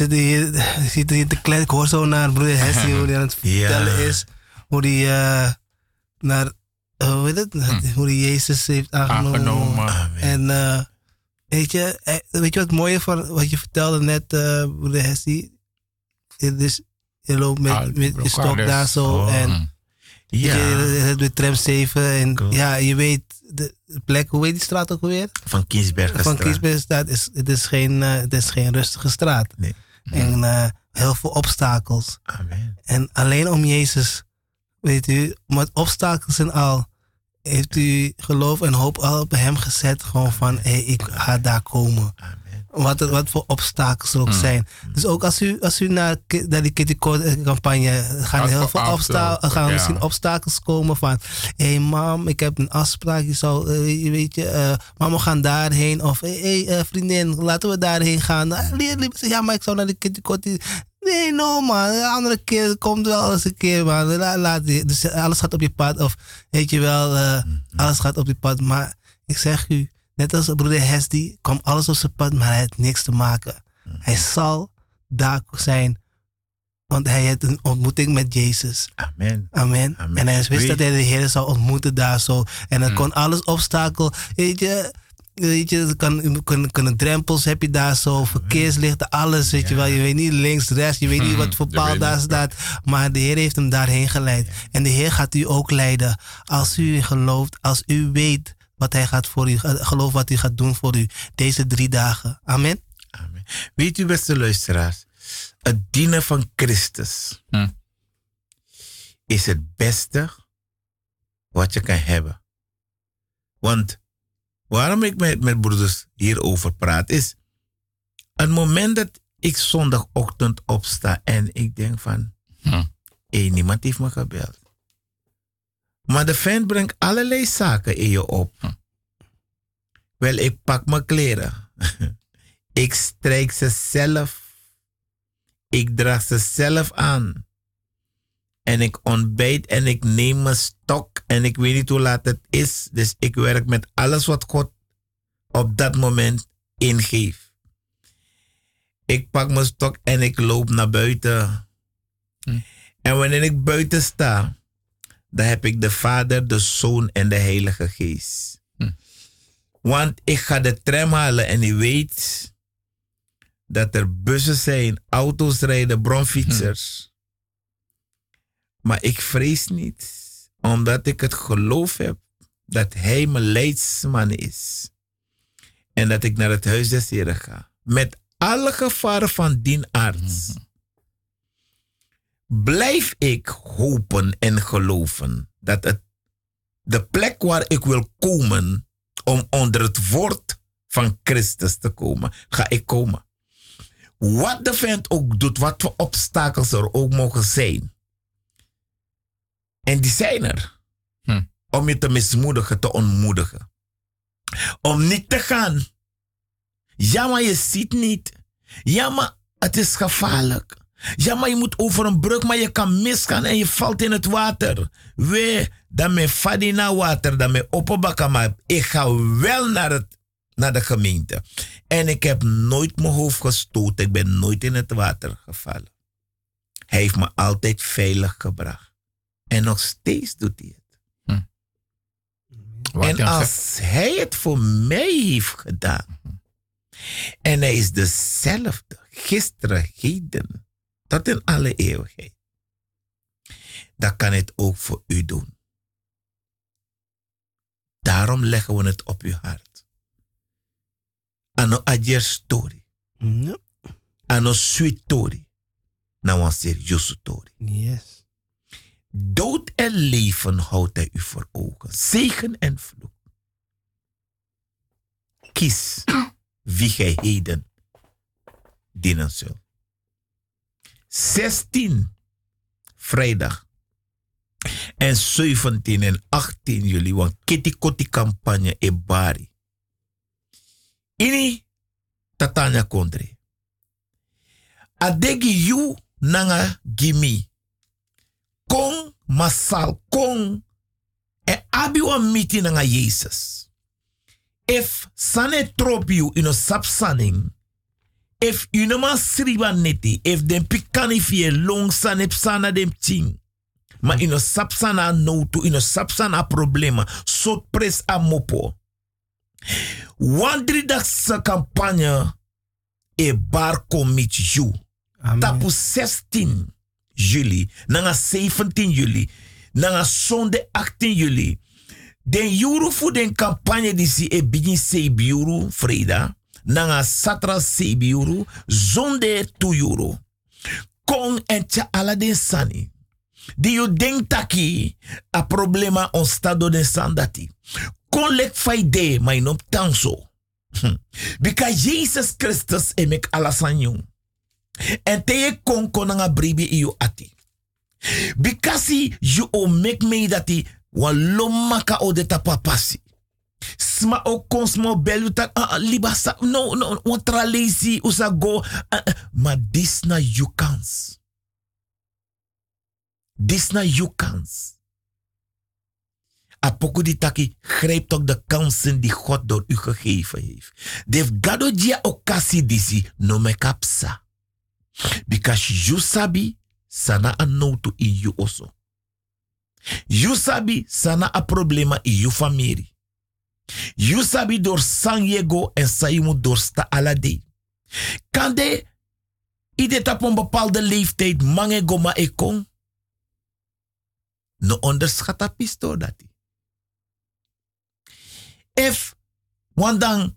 Zitten hier, zitten hier te kletsen. Ik hoor zo naar broeder Hessie hoe hij aan het Ja. vertellen is. Hoe hij eh, naar, eh, hoe heet het? Hoe hij Jezus heeft aangenomen. Aangenomen. Amen. En eh, weet, je, weet je wat mooie van wat je vertelde net, eh broeder Hessie? Het is, je loopt met, Ah, met je broer stok Carlos. daar zo. Oh. En. Ja, je, de tram 7. En ja, je weet de plek, hoe heet die straat ook alweer? van Kiesbergen. Van Kiesbergstraat is het is geen, eh, het is geen rustige straat. Nee. En eh, heel veel obstakels. Amen. En alleen om Jezus, weet u, met obstakels en al, heeft u geloof en hoop al op hem gezet. Gewoon van, hé, hey, ik ga daar komen. Amen. Wat, wat voor obstakels er ook zijn. Dus ook als u, als u naar, naar die Kitty Code campagne gaan heel veel obstakels, gaan ja. misschien obstakels komen van, hé hey mam, ik heb een afspraak, je zou, eh, weet je, eh, mam, we gaan daarheen. Of, hé hey, eh, vriendin, laten we daarheen gaan. Ja, maar ik zou naar die Kitty. Nee, no man, een andere keer komt wel eens een keer, man. La- Laat, dus alles gaat op je pad. Of weet je wel, eh, alles gaat op je pad. Maar ik zeg u, net als broeder Hesdy, kwam alles op zijn pad, maar hij heeft niks te maken. Hij zal daar zijn, want hij heeft een ontmoeting met Jezus. Amen. Amen. Amen. En hij wist dat hij de Heer zou ontmoeten daar zo. En dan Mm. kon alles obstakel, weet je... Weet je, er kan, kunnen, kunnen drempels heb je daar zo, verkeerslichten, alles, weet je wel. Je weet niet links, rechts, je weet niet wat voor paal daar staat. Maar de Heer heeft hem daarheen geleid. En de Heer gaat u ook leiden. Als u gelooft, als u weet wat hij gaat voor u, eh, geloof wat hij gaat doen voor u. Deze drie dagen. Amen. Amen. Weet u, beste luisteraars, het dienen van Christus Hm. is het beste wat je kan hebben. Want waarom ik met, met broeders hierover praat, is het moment dat ik zondagochtend opsta en ik denk van, Hm. hé, niemand heeft me gebeld. Maar de vent brengt allerlei zaken in je op. Hm. Wel, ik pak mijn kleren. ik strijk ze zelf. Ik draag ze zelf aan. En ik ontbijt en ik neem mijn stok en ik weet niet hoe laat het is. Dus ik werk met alles wat God op dat moment ingeeft. Ik pak mijn stok en ik loop naar buiten. Hm. En wanneer ik buiten sta, dan heb ik de Vader, de Zoon en de Heilige Geest. Hm. Want ik ga de tram halen en ik weet dat er bussen zijn, auto's rijden, bronfietsers. Maar ik vrees niet, omdat ik het geloof heb dat Hij mijn leidsman is. En dat ik naar het huis des Heren ga. Met alle gevaren van dien aard. Blijf ik hopen en geloven dat het de plek waar ik wil komen om onder het woord van Christus te komen, ga ik komen. Wat de vent ook doet, wat voor obstakels er ook mogen zijn. En die zijn er. Hm. Om je te mismoedigen, te ontmoedigen. Om niet te gaan. Ja, maar je ziet niet. Ja, maar het is gevaarlijk. Ja, maar je moet over een brug, maar je kan misgaan en je valt in het water. We, dan me fadi naar water, dan me oppenbakken, maar ik ga wel naar, het, naar de gemeente. En ik heb nooit mijn hoofd gestoten, ik ben nooit in het water gevallen. Hij heeft me altijd veilig gebracht. En nog steeds doet hij het. Wat en als hij het voor mij heeft gedaan, en hij is dezelfde, gisteren, heden, tot in alle eeuwigheid, dan kan het ook voor u doen. Daarom leggen we het op uw hart. Ano ajer story, ano sweet story, nou een serieuze story. Yes. Dood en leven houdt hij u voor ogen. Zegen en vloek. Kies wie gij heden dienen zult. 16 vrijdag en 17 en 18 juli, want Kitty Kotti campagne in Bari. Ini Tatanya Kondre. Adegi you nanga gimi kong masal kong e abi wan miti nanga Jesus. If sane trop you in a sapsaning, if you no man sriba neti, if den pikani fie long san ep sana dem ting. Ma ino sapsana no to ino sapsana problema. Sot pres a mopo. Wandri dak sa campagne e bar you. Amen. Tapu 16 juli, nanga 17 juli, nanga zonde 18 juli. Den juru fu den campagne disi e begin 6 euro vreda. Nanga satra 6 euro, zonde 2 euro. Kong en tja ala den sani. Di you denk taki a problema on stado den sandati. Kon lek fai de, ma inop tanso. Hm. Because Jesus Christus e mek alasanyon. En te ye kon kon nga bribi iyo ati. Bikasi you o make me dati wan lomaka o de tapapasi. Sma o kon sma belu tak ah, ah, liba sa no no wan tra lazy usa go ah. ma dis na you kans. Dis na you kans. Apoku di taki toch de kansen die God door u gegeven heeft. Def gado dia okasi disi no me kapsa. Because you sabi sana a noto in you also. You sabi sana a problema in you family. You sabi door sang yego en saimu door sta alade. Kan de idet op een bepaalde leeftijd mange goma ekong? No onderschat a pisto dati. If wandang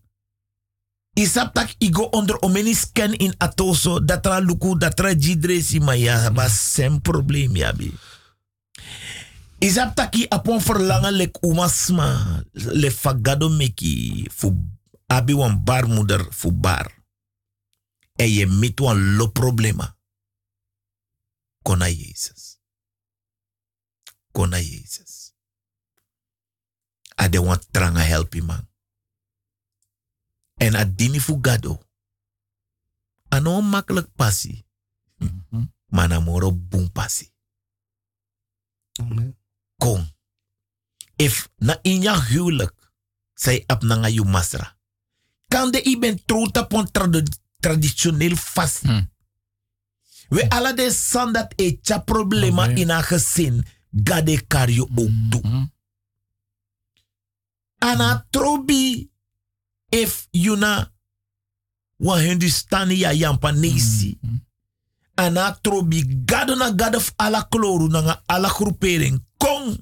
isap tak igo onder omeni scan in atoso datra luku datra jidresi ma ya ba sem probleem ya bi. Isap taki apon verlangen lek umasma le fagado meki fu abi wan barmoeder fu bar. En je mit wan lo problema. Kona Jezus. Kona Jezus. Ade wan tranga helpi man. En adini fu gado. Ano makkelijk passie. Maar na moro boom passie. Amen. Kom. If na inya huwelijk. Zij ap na yu masra. Kan de i ben trout op een trad- traditioneel vast. Hmm. We alle de san dat e tja problema in a gezin. Gade kar je ook toe. Mhm. Ana trobi if you na wa Hindustani ya yampa nesi. Mhm. Ana trobi gado na gado ala kloru na nga ala groepering. Kong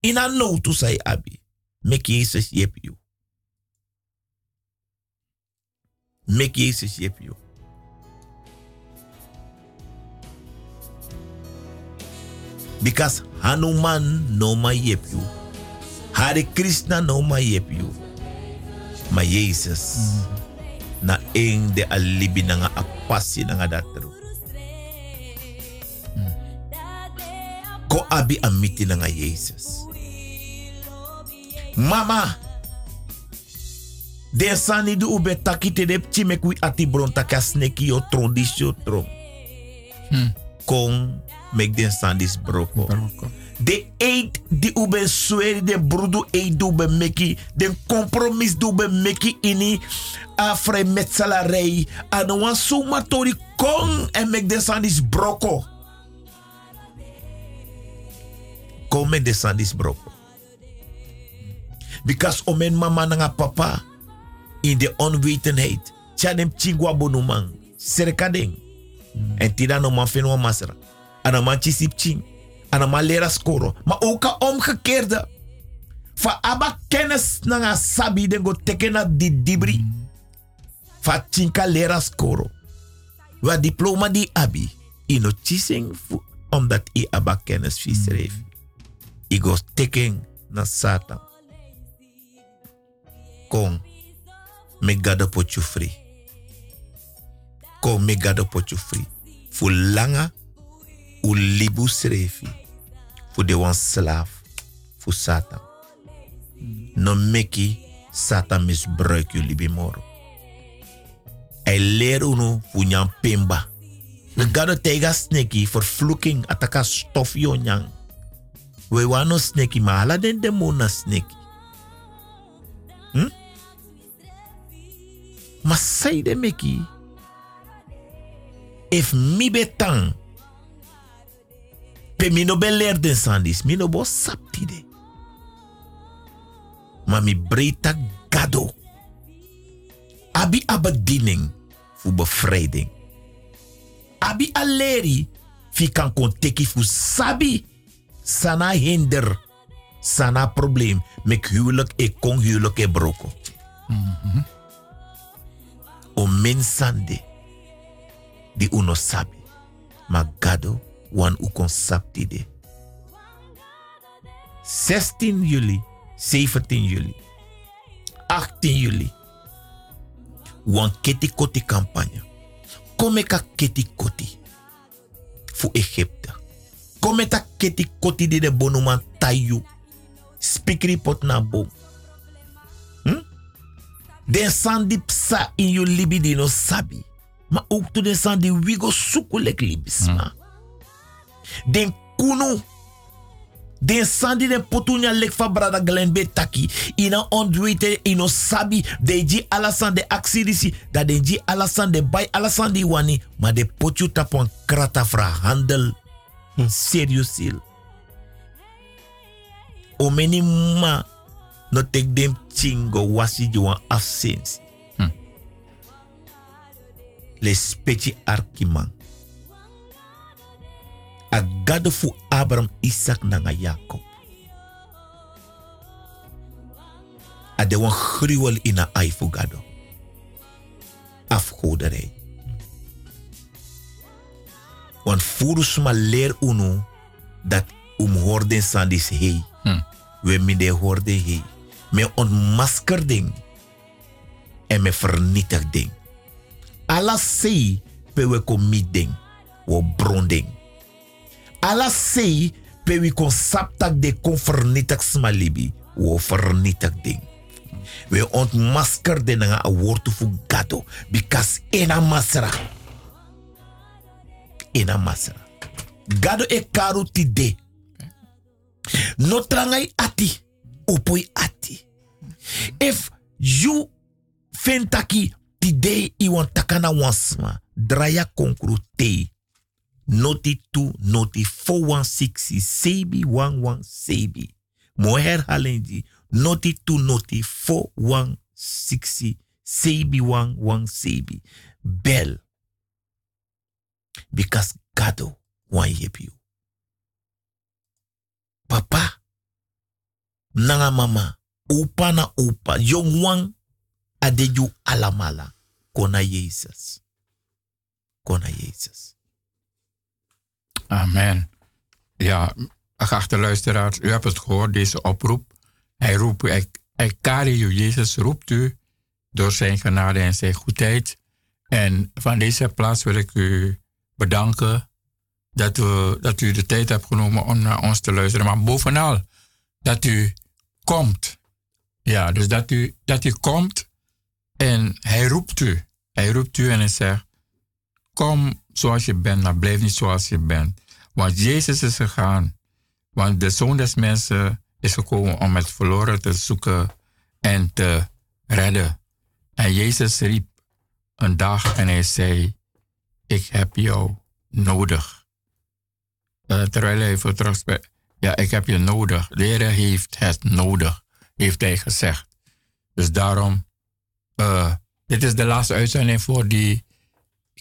ina no to say abi. Mek Jezus yep you. Mek Jezus yep you. Because Hanuman no ma yep you. Hare Krishna no ma yep you. Maar Jezus na eng de alibi na nga apasi na nga datero. Ko abi amiti na nga Jezus. Mama, de sani du ube takite de chime kui ati bron takas neki yo tron dis yo tron. Hmm. Kong mek den sandis broko. Broko. De eet die ube sweri, de brudu eet die ube meki, de compromis die ube meki ini a vrij metsalarij. En wan suma tori kong en mek de sandis broko. Met de sandis. Because omen mama nanga papa in de onwetendheid. Tjadem chingwa bonumang. Serkadeng. En tida no man fenwa masra. En man chisip ching. En man lera skoro. Maar ook een omgekeerde. Van aba kennis na nga sabi den go teken na di dibri. Van chinka lera skoro. Wa diploma di abi. Ino chising fu, omdat i aba kennis fi schreef. I go teken na satan. Kom. Me gada pot you free. Kom me gada pot you free. Fu langa u libu srefi. Fu de wan slaaf. Fu satan. No meki satan misbruik jullie bimoro. Hij leert unu fu nyan pimba. We gado tega sneki vervloeking ataka stof yo nyang. We wano sneki ma ala den demona sneki. Hm? Maar zij de meki if mi betang, pe mi no leer den sandis, mi no bo sapti de. Maar mi breita gado. Abi a bediening voor bevrijding. Abi a leri fi kan kon teki fu sabi sana hinder sana probleem mek huwelijk e kon huwelijk e broko. O men sande di uno sabi ma gado wan u kon sapti de. 16 juli, 17 juli, 18 juli. Wan keti koti campagne. Come ka keti koti. Fu Egypte. Come ta keti koti di de bonuman tayu. Spikri pot na bom. Hm? Den sandi psa in you libi di no sabi. Ma ook to den sandi wigo suku lek libisma. Den kunu. Den sandi den potunya lek fa brada glen be taki. Ina ondwete ino sabi. De ji alasan de aksirisi. Da de ji alasan de bay alasan di wani. Ma de potu tapon krata fra handel. Seriously. O meni ma no tek dem chingo wasi ju wan afsensi. Le specie arkiman. A gado fu Abraham, Isaac nanga Jacob. A de wan gruwel in a ai fu gado. Afgoderij. Want furus ma leer unu dat um horden sandis hei. We mi de horde hei. Me ontmasker ding. En me vernietig ding. Alla sei pe we kon mi ding. Wo bron ding. Alla sei pe we kon saptak de kon vernietig smalibi. Wo vernietig ding. We ontmasker de nga a woord fu gato. Because ena masra. Ena masra. Gado e karu ti de. No trangai ati. Opoi ati. If you fentaki ti de i wan takana wansma. Draya konkru te. Noti 2, noti 416, sebi 11 sebi. Mo herhalen di. Noti 2, noti 416, sebi 11 sebi. Bel. Because Gado wan yep you. Papa. Nanga mama. Upa na upa. Young wan adeju alamala. Kona Jezus. Kona Jezus. Amen. Ja, geachte luisteraars, u hebt het gehoord, deze oproep. Hij roept u, hij, hij kari u, Jezus roept u door zijn genade en zijn goedheid. En van deze plaats wil ik u bedanken dat, we, dat u de tijd hebt genomen om naar ons te luisteren. Maar bovenal, dat u komt. Ja, dus dat u, dat u komt en hij roept u. Hij roept u en hij zegt, kom zoals je bent, maar blijf niet zoals je bent. Want Jezus is gegaan. Want de Zoon des Mensen is gekomen om het verloren te zoeken en te redden. En Jezus riep een dag en hij zei, ik heb jou nodig. Uh, terwijl hij voor terug ja, ik heb je nodig. De Heer heeft het nodig, heeft hij gezegd. Dus daarom, uh, dit is de laatste uitzending voor die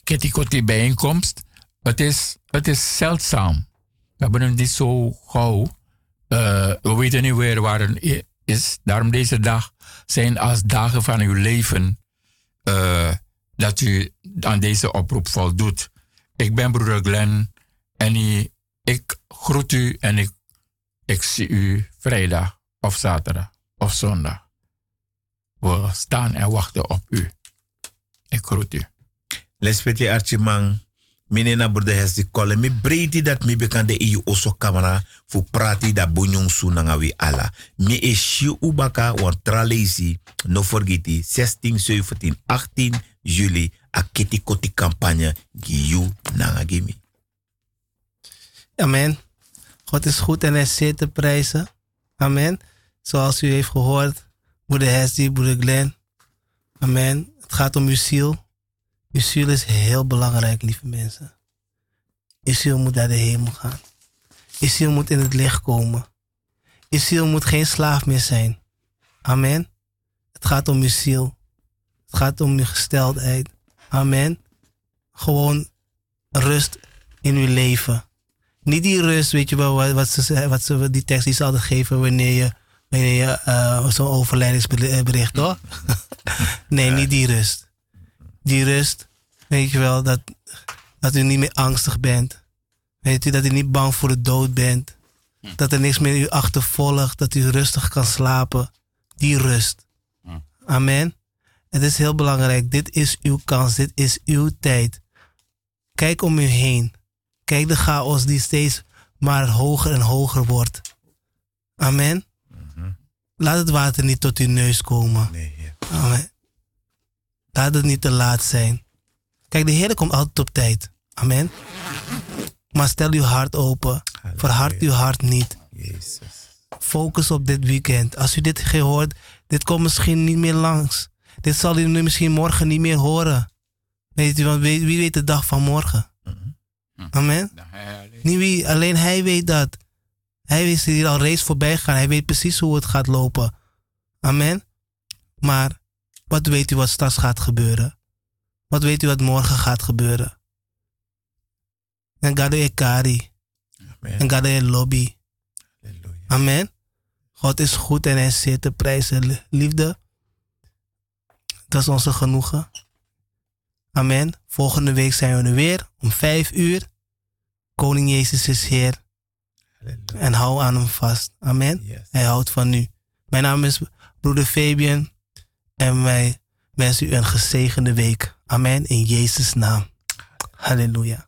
Kitty bijeenkomst. Het is, het is zeldzaam. We hebben het niet zo gauw. Uh, we weten niet weer waar het is. Daarom deze dag zijn als dagen van uw leven uh, dat u aan deze oproep voldoet. Ik ben broeder Glenn en ik groet u en ik, ik zie u vrijdag of zaterdag of zondag. We staan en wachten op u. Ik groet u. Lespetje Archimang, mine na burde hesi kole mi breiti dat mi bekande i oso kamera fu prati da bunyong su nanga wi ala. Mi e shiu ubaka wan tralezi, no forgeti, 16, 17, 18 juli a kiti koti campagne giu nanga gimi. Amen. God is goed en hij is zeer te prijzen. Amen. Zoals u heeft gehoord, moeder Hesdy, moeder Glenn. Amen. Het gaat om uw ziel. Uw ziel is heel belangrijk, lieve mensen. Uw ziel moet naar de hemel gaan. Uw ziel moet in het licht komen. Uw ziel moet geen slaaf meer zijn. Amen. Het gaat om uw ziel. Het gaat om uw gesteldheid. Amen. Gewoon rust in uw leven. Niet die rust, weet je wel, wat, wat ze, wat ze, die tekst die ze altijd geven wanneer je, wanneer je eh, zo'n overlijdingsbericht, hoor. nee, niet die rust. Die rust, weet je wel, dat, dat u niet meer angstig bent. Weet u, dat u niet bang voor de dood bent. Dat er niks meer u achtervolgt, dat u rustig kan slapen. Die rust. Amen. Het is heel belangrijk. Dit is uw kans. Dit is uw tijd. Kijk om u heen. Kijk de chaos die steeds maar hoger en hoger wordt. Amen. Laat het water niet tot uw neus komen. Nee. Amen. Laat het niet te laat zijn. Kijk, de Heer komt altijd op tijd. Amen. Maar stel uw hart open. Verhard uw hart niet. Jezus. Focus op dit weekend. Als u dit gehoord, dit komt misschien niet meer langs. Dit zal u nu misschien morgen niet meer horen. Weet u, want wie, wie weet de dag van morgen? Amen. Dan hij alleen. Niet wie, alleen hij weet dat. Hij is hier al reeds voorbij gegaan. Hij weet precies hoe het gaat lopen. Amen. Maar wat weet u wat straks gaat gebeuren? Wat weet u wat morgen gaat gebeuren? En gado e kari. Amen. En gado e lobby. Halleluja. Amen. God is goed en hij zeer te prijzen. Liefde, dat is onze genoegen. Amen. Volgende week zijn we er weer om vijf uur. Koning Jezus is Heer. Halleluja. En hou aan hem vast. Amen. Yes. Hij houdt van u. Mijn naam is broeder Fabian. En wij wensen u een gezegende week. Amen. In Jezus' naam. Halleluja.